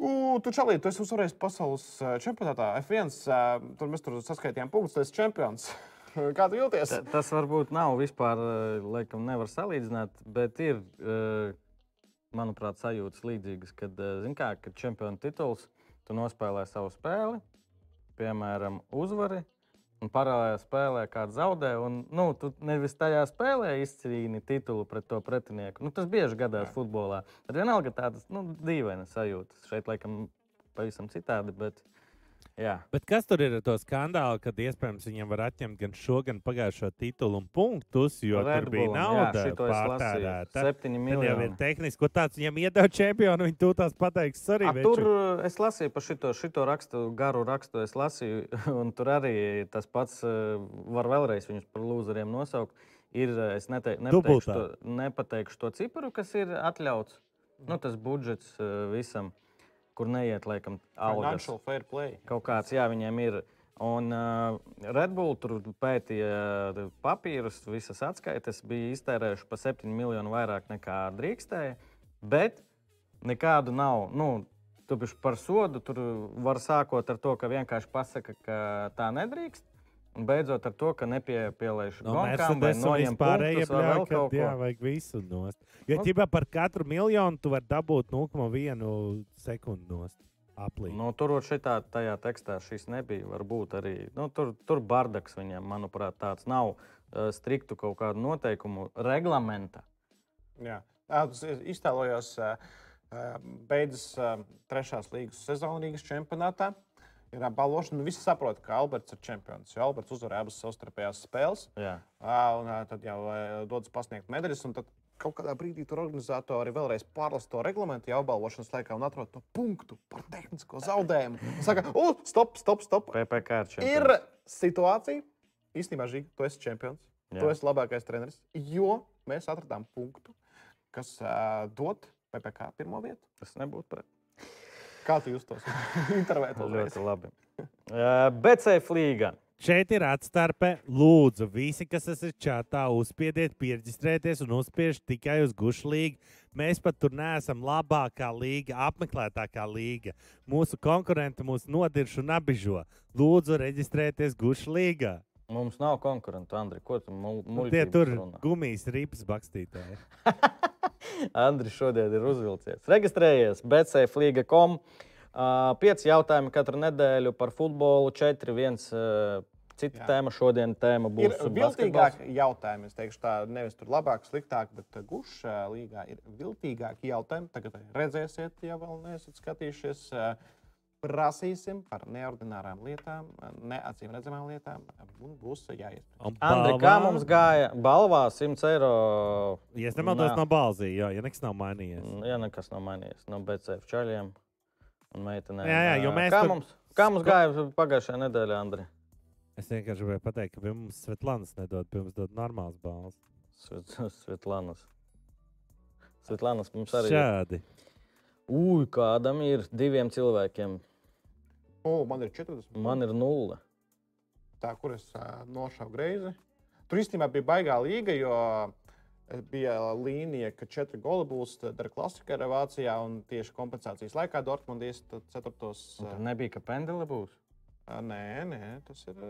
U, tu čalī, tu esi uzvarējis pasaules čempionātā F1. ā, Tur mēs tur saskaitījām punktus, tu esi čempions. Kā tu jūties? Ta- Tas varbūt nav vispār, laikam, nevar salīdzināt, bet ir, manuprāt, sajūtas līdzīgas, kad, zin kā, kad čempionu tituls, tu nospēlē savu spēli, piemēram, uzvari, un paralēlā spēlē kāds zaudē, un nu, tu nevis tajā spēlē izcīni titulu pret to pretinieku. Nu, tas bieži gadās Jā. futbolā. Tad vienalga tādas nu, dīvainas sajūtas. Šeit, laikam, pavisam citādi, bet jā. Bet kas tur ir ar to skandālu, kad iespējams viņam var atņemt gan šo, gan pagājušo titulu un punktus, jo Red tur bija nauda pārtērēta? Tad jau ir tehniski, ko tāds viņam iedod čempionu, viņi tās pateiks arī. A, tur uh, es lasīju par šito, šito rakstu, garu rakstu. Es lasīju, un tur arī tas pats uh, var vēlreiz viņus par lūzeriem nosaukt. Ir, uh, es nete, nepateikšu, to, nepateikšu to ciparu, kas ir atļauts. Nu, tas budžets visam, kur neiet laikam algas. Fair play. Kaut kāds, jā, viņiem ir. Un uh, Red Bull tur pētīja papīrus, visas atskaites bija iztērējuši pa 7 miljonu vairāk nekā drīkstēja. Bet nekādu nav. Nu, tu bišķi par sodu tur var sākot ar to, ka vienkārši pasaka, ka tā nedrīkst. Un beidzot ar to, ka nepiepieliešu No gonkām vai noņem bļauj, kaut kad jā, vajag visu nost. Jo Nu. ķībā par katru miljonu tu vari dabūt 0,1 sekundi nost. Aplī. Nu, tur šitā, tajā tekstā šis nebija. Varbūt arī nu, tur, tur bardaks viņam, manuprāt, tāds nav uh, striktu kaut kādu noteikumu reglamenta. Jā, tas ā, ā, beidzas ā, trešās līgas sezona Rīgas čempionātā. Ir balvošana, un visi saprot, ka Alberts ir čempions. Jo Alberts uzvarēja abas savstarpējās spēles. Jā. Un tad jau dodas pasniegt medaļas. un tad Kaut kādā brīdī tur organizatori vēlreiz pārlasa to reglamentu, jau apbalvošanas laikā un atrod to punktu par tehnisko zaudējumu. Un Saka, o, stop, stop, stop. PPC ir. Ir situācija, īstenībā, Žīgi, tu esi čempions. Jā. Tu esi labākais treneris, jo mēs atradām punktu, kas uh, dod PPC pirmo vietu. Tas nebūtu pret. Kā tu justos? Intervēt vēlreiz. Ļoti labi. Uh, BCF līga. Šeit ir atstarpe. Lūdzu, visi, kas esat čatā, uzspiediet, pierģistrēties un uzspiežat tikai uz gušu līgu. Mēs pat tur neesam labākā līga, apmeklētākā līga. Mūsu konkurenti mūs nodirž un apbižo. Lūdzu, reģistrēties gušu līgā. Mums nav konkurentu, Andri. Ko tu Un Tie tur runā? gumijas ripas bakstītāji. Andris šodien ir uzvilcies. Registrējies BCFLīga.com. Uh, pieci jautājumi katru nedēļu par futbolu, četri viens. Uh, cita Jā. tēma šodien tēma Ir būs viltīgāk basketbols. jautājumi. Es teikšu, tā nevis tur labāk, sliktāk, bet gušā līgā ir viltīgāki jautājumi. Tagad redzēsiet, ja vēl neesat skatījušies. Ā, Prasīsim par neordinārām lietām, neacīm redzamām lietām. Un būs jāiet. Un Andri, kā mums gāja? Balvā 100 eiro. Ja es nemaldos, no balzī, jā, ja nekas nav mainījies. Ja nekas nav mainījies no BCF čaļiem un meitenēm. Jā, jā, jo mēs kā, tur- mums, kā mums gāja pagājušajā nedēļā, Andri? Es vienkārši gribēju pateikt, ka pie mums Svetlānas nedod, pie mums dod normāls balvas. Svet- Svetlanas. Svetlanas mums arī ir. Šādi. Ui, kādam ir diviem cilvēkiem. O, man ir 40. Man ir nulle. tā, kur es uh, nošāvu greizi. Tur īstenībā bija baigā līga, jo eh, bija līnija, ka četri goli būs ar klasiku arī Vācijā. Un tieši kompensācijas laikā Dortmundas ceturtos. Tur nebija, ka pendele būs. Nē, nē, tas ir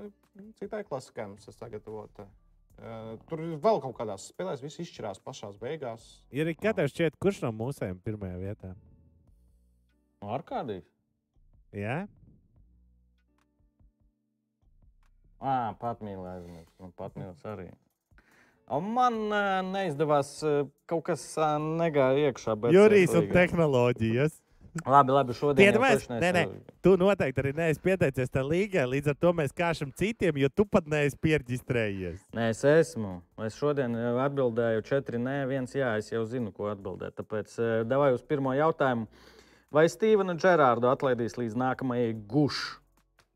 citai klasikai mums ir sagatavota. Tur ir vēl kaut kādās spēlēs, viss izšķirās pašā beigās. Ir arī katrs šķiet, kurš no mūsējiem pirmajā vietā. Ar kādīs? Jā, Ah, patmīlē aizmirst. Man patmīlis arī. Man neizdevās kaut kas negāja iekšā. Jurijs un tehnoloģijas. Labi, labi, šodien. jau nē, neesmu- tu noteikti arī neesi pieteicies tajā līgai. Līdz ar to mēs kāšam citiem, jo tu pat neesi pierģistrējies. Nē, es esmu. Es šodien atbildēju četri nē, viens jā. Es jau zinu, ko atbildēt. Tāpēc devai uz pirmo jautājumu. Vai Stīvenu Džerārdu atlaidīs līdz nākamajai gušu?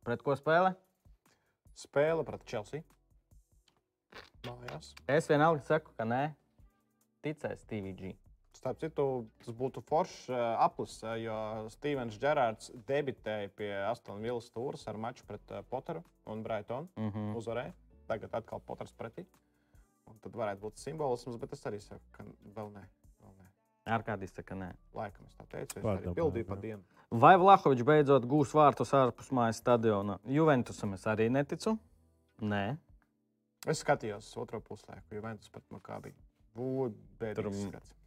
Pret ko spēlē? Spēle pret Chelsea. Mājās. Es vienalga saku, ka nē. Ticēs TVG. Starp citu, tas būtu foršs ā, aplis, ā, jo Stevens Gerārds debitēja pie Aston Villas stūres ar maču pret ā, Potteru un Brightonu. Mm -hmm. Uzvarēja. tagad atkal Poters pretī. Un tad varētu būt simbolisms, bet es arī saku, ka vēl nē. Nē. Arkādijas saka, nē. Laikam es tā teicu, es Pārdomāju, arī pildīju pa jā. dienu. Vai Vlahovičs beidzot gūs vārtus ārpus mājas stadiona? Juventusam es arī neticu. Nē, Es skatījos otro puslaiku, jo Ventus pret Makābi. Tur-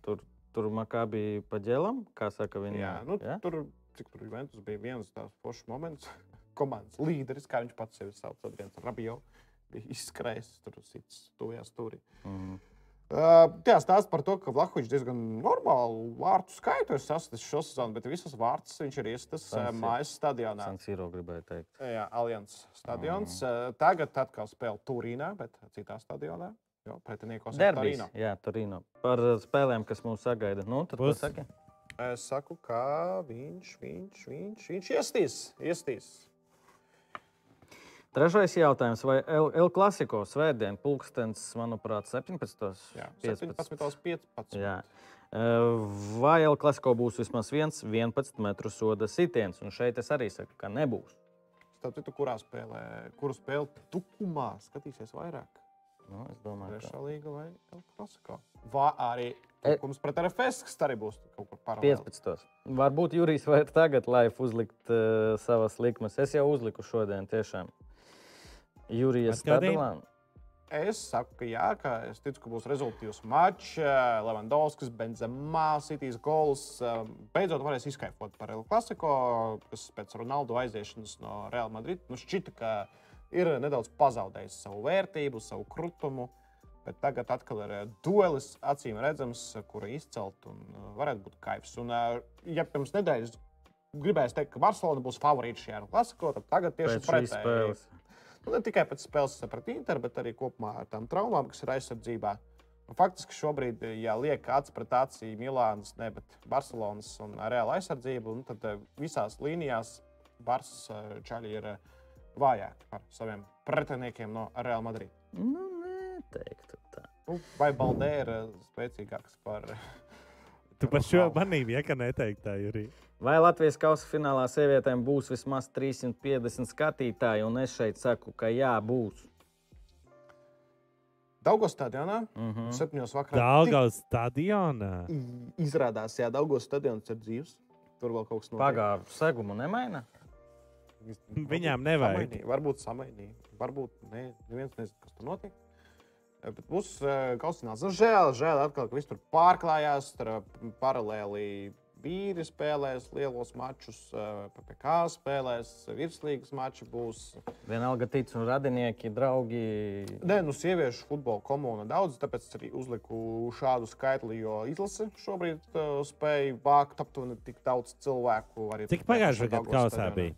tur, tur makā bija pa ģēlam, kā saka viņa. Jā, nu, ja? tur, cik tur Juventus bija viens tāds foršs moments. Komandas līderis, kā viņš pats sevi sauc, Adrians Rabio, bija izskrējis tur sits tuvajā stūrī. Mhm. Uh, Jā, stāsta par to, ka Vlahovičs diezgan normālu vārtu skaitu ir sasniedzis šo sezonu, bet visas vārtus viņš ir iestas mājas stadionā. San Siro gribēju teikt. Jā, Allianz stadions. Mm. Tagad atkal spēlē Turīnā, bet citā stadionā. Jo pretiniekos ir. Turīna. Jā, Turīno. Par spēlēm, kas mūs sagaida. Nu, tad ko saki? Es saku, ka viņš, viņš, viņš, viņš iestīs. iestīs. Trešais jautājums. Vai El, Clasico svētdien, pulkstenis, manuprāt, 17. Jā, 15. 17, 15. Jā. Vai El Clasico būs vismaz viens 11 metru soda sitiens? Un šeit es arī saku, ka nebūs. Starp citu, kurā spēlē, kuru spēli tukumā skatīsies vairāk? Nu, es domāju, ka Trešā līga vai El Clasico? Vai arī E- tukums pret RFS, kas arī būs kaut kur paralēli? 15. Varbūt Jurijs var tagad live uzlikt uh, savas likmes. Es jau uzliku šodien tiešām. Jurijas? Stadlāna. Es saku, ka jā, ka es ticu, ka būs rezultāts mačs. Levandovskis, Benzemā, Citīs gols. eh, Beidzot varēs izkaifot par El Clasico, kas pēc Ronaldu aiziešanas no Real Madrid nu šķita, ka ir nedaudz pazaudējis savu vērtību, savu krutumu. Bet tagad atkal ir eh, duelis, acīm redzams, kura izcelt un eh, varētu būt kaifs. Un, eh, ja pirms nedēļas gribēju teikt, ka Barcelona būs favorīts šajā klasiko, tad tagad tieši pretēji. Nu, ne tikai pēc spēles pret Interu, bet arī kopumā ar tām traumām, kas ir aizsardzībā. Un faktiski šobrīd, ja liek acis pret aci Milānas, ne bet Barcelonas un Reāla aizsardzību, un tad eh, visās līnijās Barcelona čaļi ir eh, vājāki par saviem pretiniekiem no Reāla Madrid. Nu, neteiktu tā. Nu, vai Baldē ir eh, spēcīgāks par. Tu par šo manību, ja ka neteikt tā, Jurija. Vai Latvijas kausa finālā sievietēm būs vismaz 350 skatītāji? Un es šeit saku, ka jā, būs. Daugos stadionā, Mm -hmm. septiņos vakarā. Daudzgaus stadionā. Izrādās, jā, Daugos stadions ir dzīves. Tur vēl kaut kas notiek. Pagājušā segumu nemaina. Viņām nevajag. Samainīja, varbūt samainīja. Varbūt ne. Neviens nezina, kas tur notiek. Eh, Bet būs uh, kausināts. Nu, žēl, žēl, atkal, ka viss tur pārklājās. Tur uh, paralēli vīri spēlēs lielos mačus, uh, PPC spēlēs, virslīgas mači būs. Vienalga tic un radinieki, draugi. Nē, nu, sieviešu futbola komuna daudz, tāpēc arī uzliku šādu skaitli, jo izlase šobrīd uh, spēja vākt aptuveni tik daudz cilvēku. arī Cik pagājušajā gadā kausā bija?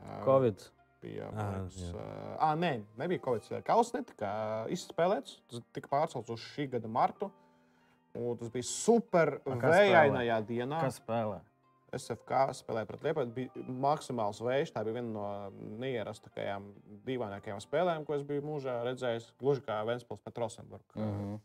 Uh, Covid. bija. Jā. ā, ā, nē, nebija kāds kausa, netika izspēlēts. Tas tika pārcelts uz šī gada martu. Un tas bija super vējainajā dienā. Kas spēlē? SFK spēlēja pret Lietuvu. Bija maksimāls vējš. Tā bija viena no neierastākajām, dīvainākajām spēlēm, ko es biju mūžā redzējis. Gluži kā Vēnspils pret Rosenburgu. Mm -hmm.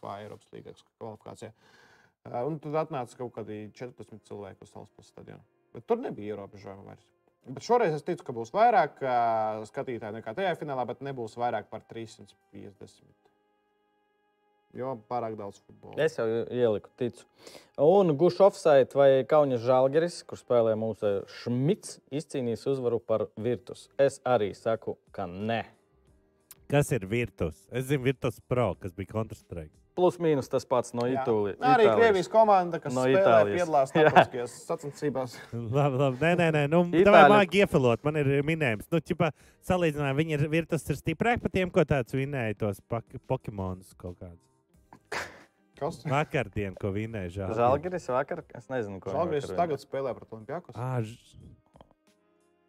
FA Eiropas līnijas kvalifikācijā. Uh, Un tad atnāca kaut kādi 40 cilvēki uz Salaspils stadionu. Bet tur nebija ierobežojumi vairs. Bet šoreiz es ticu, ka būs vairāk uh, skatītāju nekā tajā finālā, bet nebūs vairāk par 350. Jo pārāk daudz futbola. Es jau ieliku, ticu. Un offside vai Kaunis Žalgeris, kur spēlē mūsu Šmits, izcīnīs uzvaru par Virtus. Es arī saku, ka nē. Kas ir Virtus? Es zinu, Virtus Pro, kas bija Counter-Strike. Plus mīnus tas pats no. Itālijas. Arī Krievijas komanda, kas No Itālijas. piedalās Jā. starptautiskajās sacensībās. Labi, labi. Nē, nē, nē. Nu, Itāļu... Mākslinieki iefilot, man ir minējums. Nu, ķipa, salīdzinājumā viņi ir Virtus ir stiprāki par tiem, ko tāds vinēja tos Pokemonus kaut kādus. Kas? Vakardien, ko vinēja Žalgiris. Žalgeris vakar, es nezinu, ko Žalgiris vakar tagad spēlē pret Olimpijākus. Ah, ž...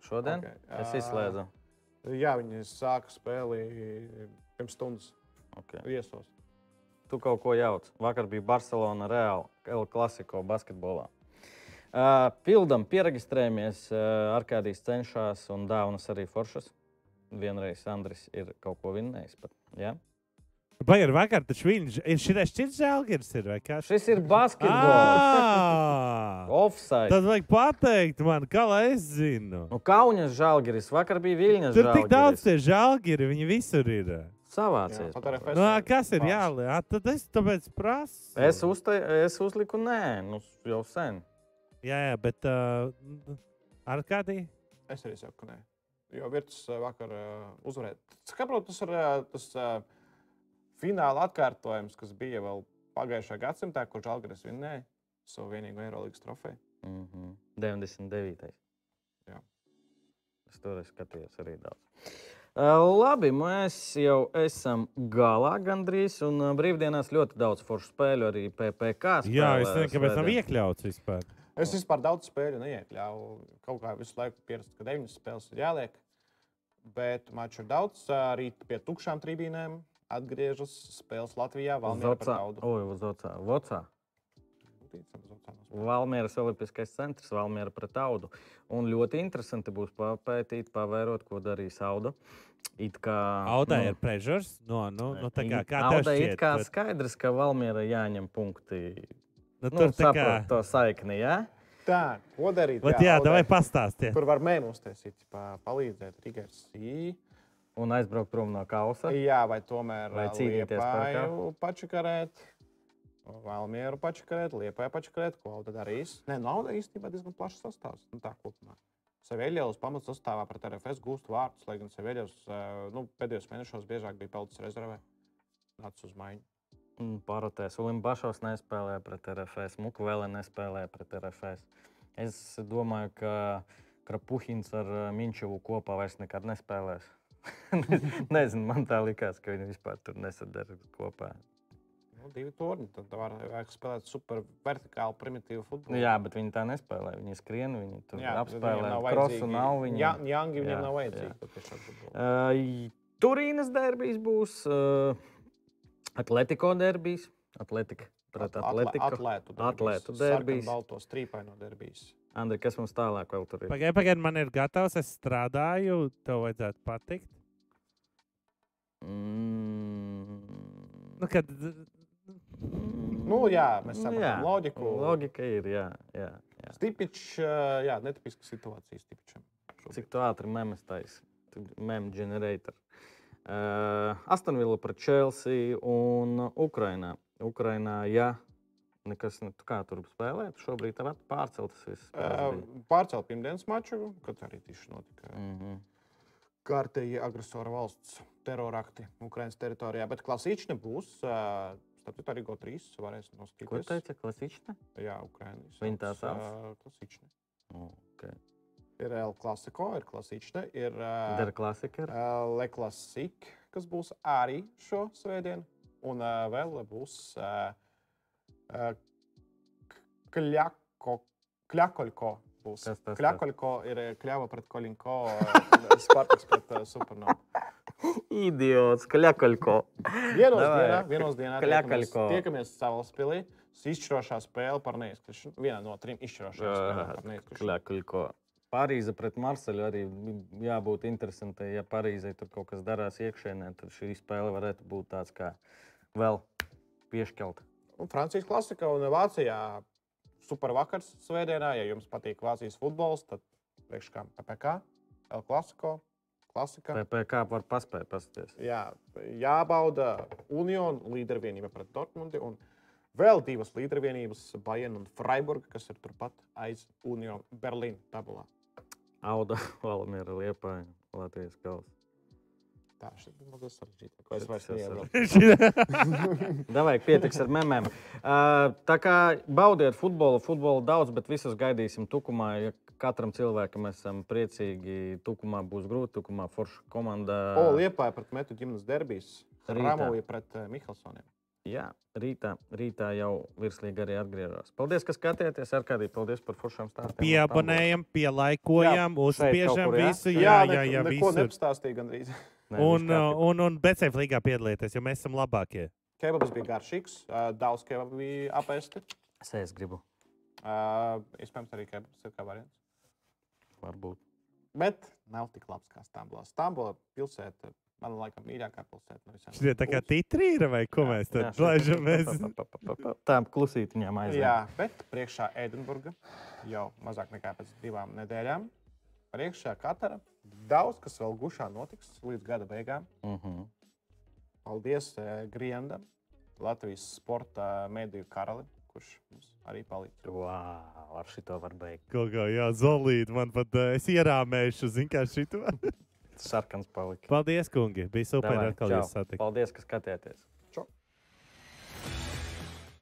Šodien Ok, es izslēdzu. Jā, viņi sāka spēli pirms stundas Okay. viesos. Tu kaut ko jauc. Vakar bija Barcelona Real El Clasico basketbolā. Uh, pildam, pierakstījāmies. Uh, Arkādijas cenšas un dāvanas arī foršas. Vienreiz Andris ir kaut ko vinnējis. Pat, ja? Pagaidā, vakar taču viņš ir šis cits žēlgars, ir vai kas? Šis ir basketbols. Ah! Offside. Tad vajag pateikt man, kā lai es zinu. Nu, Kaunas žēlgiris. Vakar bija Viļņas Tur tik daudz tie žēlgari, viņi visur ir. Savācies. RFS. Nu, kas ir jāliek? Tad es tāpēc prasu. Es, uzte, es uzliku nē, nu, jau sen. Jā, jā, bet uh, ar kādī? Es arī saku, ka nē. Jo Virtus eh, vakar uh, uzvarēja. Saprotu, tas ir uh, tas uh, fināla atkārtojums, kas bija vēl pagājušā gadsimtā, kurš Algris vinnēja savu vienīgo Eirolandes trofeju. Mm -hmm. 99. Jā. Es tur skatījos arī daudz. Labi, mēs jau esam galā gandrīz. Un brīvdienās ļoti daudz foršu spēļu arī PPC. Jā, es nezinu, kāpēc nav iekļauts vispār. Es vispār daudz spēļu neiekļāvu. Kaut kā visu laiku pierastu, ka deviņas spēles ir jāliek. Bet maču ir daudz. Ā, Rīt pie tukšām tribīnēm atgriežas spēles Latvijā. Uz Valmiera pret Vocā. Audu. Oi, uz Vocā. Vocā. Ticam, Vocā nav spēles. Valmieras Olimpiskais centrs, Valmiera pret audu. Un ļoti interesanti būs papētīt, pavērot, ko darīs auda. It kā Audai nu, ir pressures. No, nu, nu, tā kā, kā Audai šķiet? it kā Bet, skaidrs, ka Valmiera jāņem punkti. nu, Nu, tur tā kā. saprot to saikni, jā? Tā, ko darīt? Vat, jā, Audai? vai pastāstiet. Tur var mēmu uztaisīt, pa, palīdzēt Rigars. Sī. Un aizbraukt prom no kausa. Jā, vai tomēr Vai cīnīties par Liepāju pačakarēt, Valmieru pačakarēt, Liepāju pačakarēt, ko Auda darīs. Nē, Auda īstenībā diezgan plašs sastāvs. Nu, tā kopumā. Seveļevs pamats sastāvā pret RFS gūst vārdus, lai gan Seveļevs nu, pēdējos mēnešos biežāk bija palicis rezervē. Nācis uz maiņu. Parotēs. Ulimbašos nespēlēja pret RFS, Mukvēlē nespēlēja pret RFS. Es domāju, ka Krapuhins ar uh, Minčevu kopā vairs nekad nespēlēs. Nezinu, man tā likās, ka viņi vispār tur nesadara kopā. Nu, divi torņi. Tad var spēlēt super vertikālu, primitīvu futbolu. Jā, bet viņi tā nespēlē. Viņi skrien, viņi tur Jā, apspēlē. Krosu nav viņiem. Jā, Jangi viņiem Jā, nav vajadzīgi. Uh, Turīnas derbijas būs, uh, Atletico derbijas, Atletika pret Atle- Atletiku. Atlētu Atlētu derbijas. derbijas. Balto strīpaino derbijas. Andri, kas mums tālāk vēl tur ir? Pagaidiet, pagaid, man ir gatavs. Es strādāju. Tev vajadzētu patikt. Mm. Nu, kad, Nu, jā, mēs Nu, saprotam loģiku. Logika ir, jā. jā, jā. Stipičs, jā, netipiska situācija Stipičam. Cik tu ātri memes taisi? Mem generator. Uh, Astonvilla pret Chelsea un Ukrainā. Ukrainā, jā. Nekas, ne, tu kā tur spēlē, tu šobrīd ir pārceltas viss. Pārcelt pirmdienas maču, kad arī tieši notika Mm -hmm. kārtīgi agresora valsts terorakti Ukraiņas teritorijā. Bet klasīčne būs. ā, Starp citu, arī GO3 varēs Ko noskatīties. teica klasična? Jā, Ukraiņas. Viņa tā sauc? Klasīčne. Oh, okay. Ir L klasiko, ir klasīčne, ir ā, Der klasika ā, Le Classic, kas būs arī šo svētdienu. Un ā, vēl būs ā, ā, K- Kļako, Kļakoļko. Būs. Kas tas Kļakoļko ir ā, kļava pret Kolinko, Spartaks pret ā, Supernovu. Idiots, kaļakoļko. Vienos Davai. dienā, vienos dienā Kļakaļko. tiekamies, tiekamies Salaspilī. Izšķirošā spēle par neizkrišanu. Viena no trim izšķirošajām spēlēm par neizkrišanu. Kaļakoļko. Parīze pret Marseļu arī jābūt interesantai. Ja Parīzē tur kaut kas darās iekšēnē, tad šī spēle varētu būt tāds kā vēl piešķelt. Un Francijas klasika un Vācijā supervakars svētdienā. Ja jums patīk Vācijas futbols, tad priekškām PPC, L klasiko, klasika. PPC var paspēt pasties. Jā, jābauda Union līdervienība pret Dortmundi. Un vēl divas līdervienības, Bayern un Freiburg, kas ir turpat aiz Union Berlīna tabulā. Auda, Valmiera, Liepāja, Latvijas gals. Tā šis ir mazliet sarežģītāk. Es vairs neievilku. Davai, pietiks ar memēm. Uh, tā kā baudiet futbolu, futbolu daudz, bet visus gaidīsim tukumā. Ja katram cilvēkam esam priecīgi, tukumā būs grūti, tukumā forša komanda. O, Liepāja pret Metu ģimenes derbijas. Rītā. Ramoja pret uh, Mihelsoniem. Jā, rītā, rītā jau virslīgi arī atgriežas. Paldies, ka skatījāties. Ar kādī paldies par foršām stāstiem. Piebonējam, pielaikojam, uzspiežam kaut kur, jā? visu. Jā, jā, jā, neko visur. nepastāstīja gandrīz. Nē, Un, un, un BCF līgā piedalieties, jo mēs esam labākie. Kebabs bija garšīgs, daudz kebabu bija apēsti. Es es gribu, Uh, iespējams, arī kebabs ir kā variants. varbūt. Bet nav tik labs kā Stambulā. Stambulā pilsēta Man liekas, mīļākā pilsēta no visām. Šie tā kā titrīra vai ko mēs Jā, tad šeit- laižamies? pa- pa- pa- pa- pa- Tā klusītiņām aiziet. Jā, bet priekšā Edinburga jau mazāk nekā pēc divām nedēļām. Priekšā Katara. Daudz kas vēl gušā notiks līdz gada beigām. Mhm. Paldies eh, Griendam, Latvijas sporta mediju karalim, kurš mums arī palīdz. Wow, ar šito var beigt. Kaut kā, jā, zolīt, man pat uh, es ierāmēšu, zin kā šito. Sarkans palika. Paldies, kungi. Bija super Davai, atkal čau. jūs satikt. Paldies, ka skatījāties.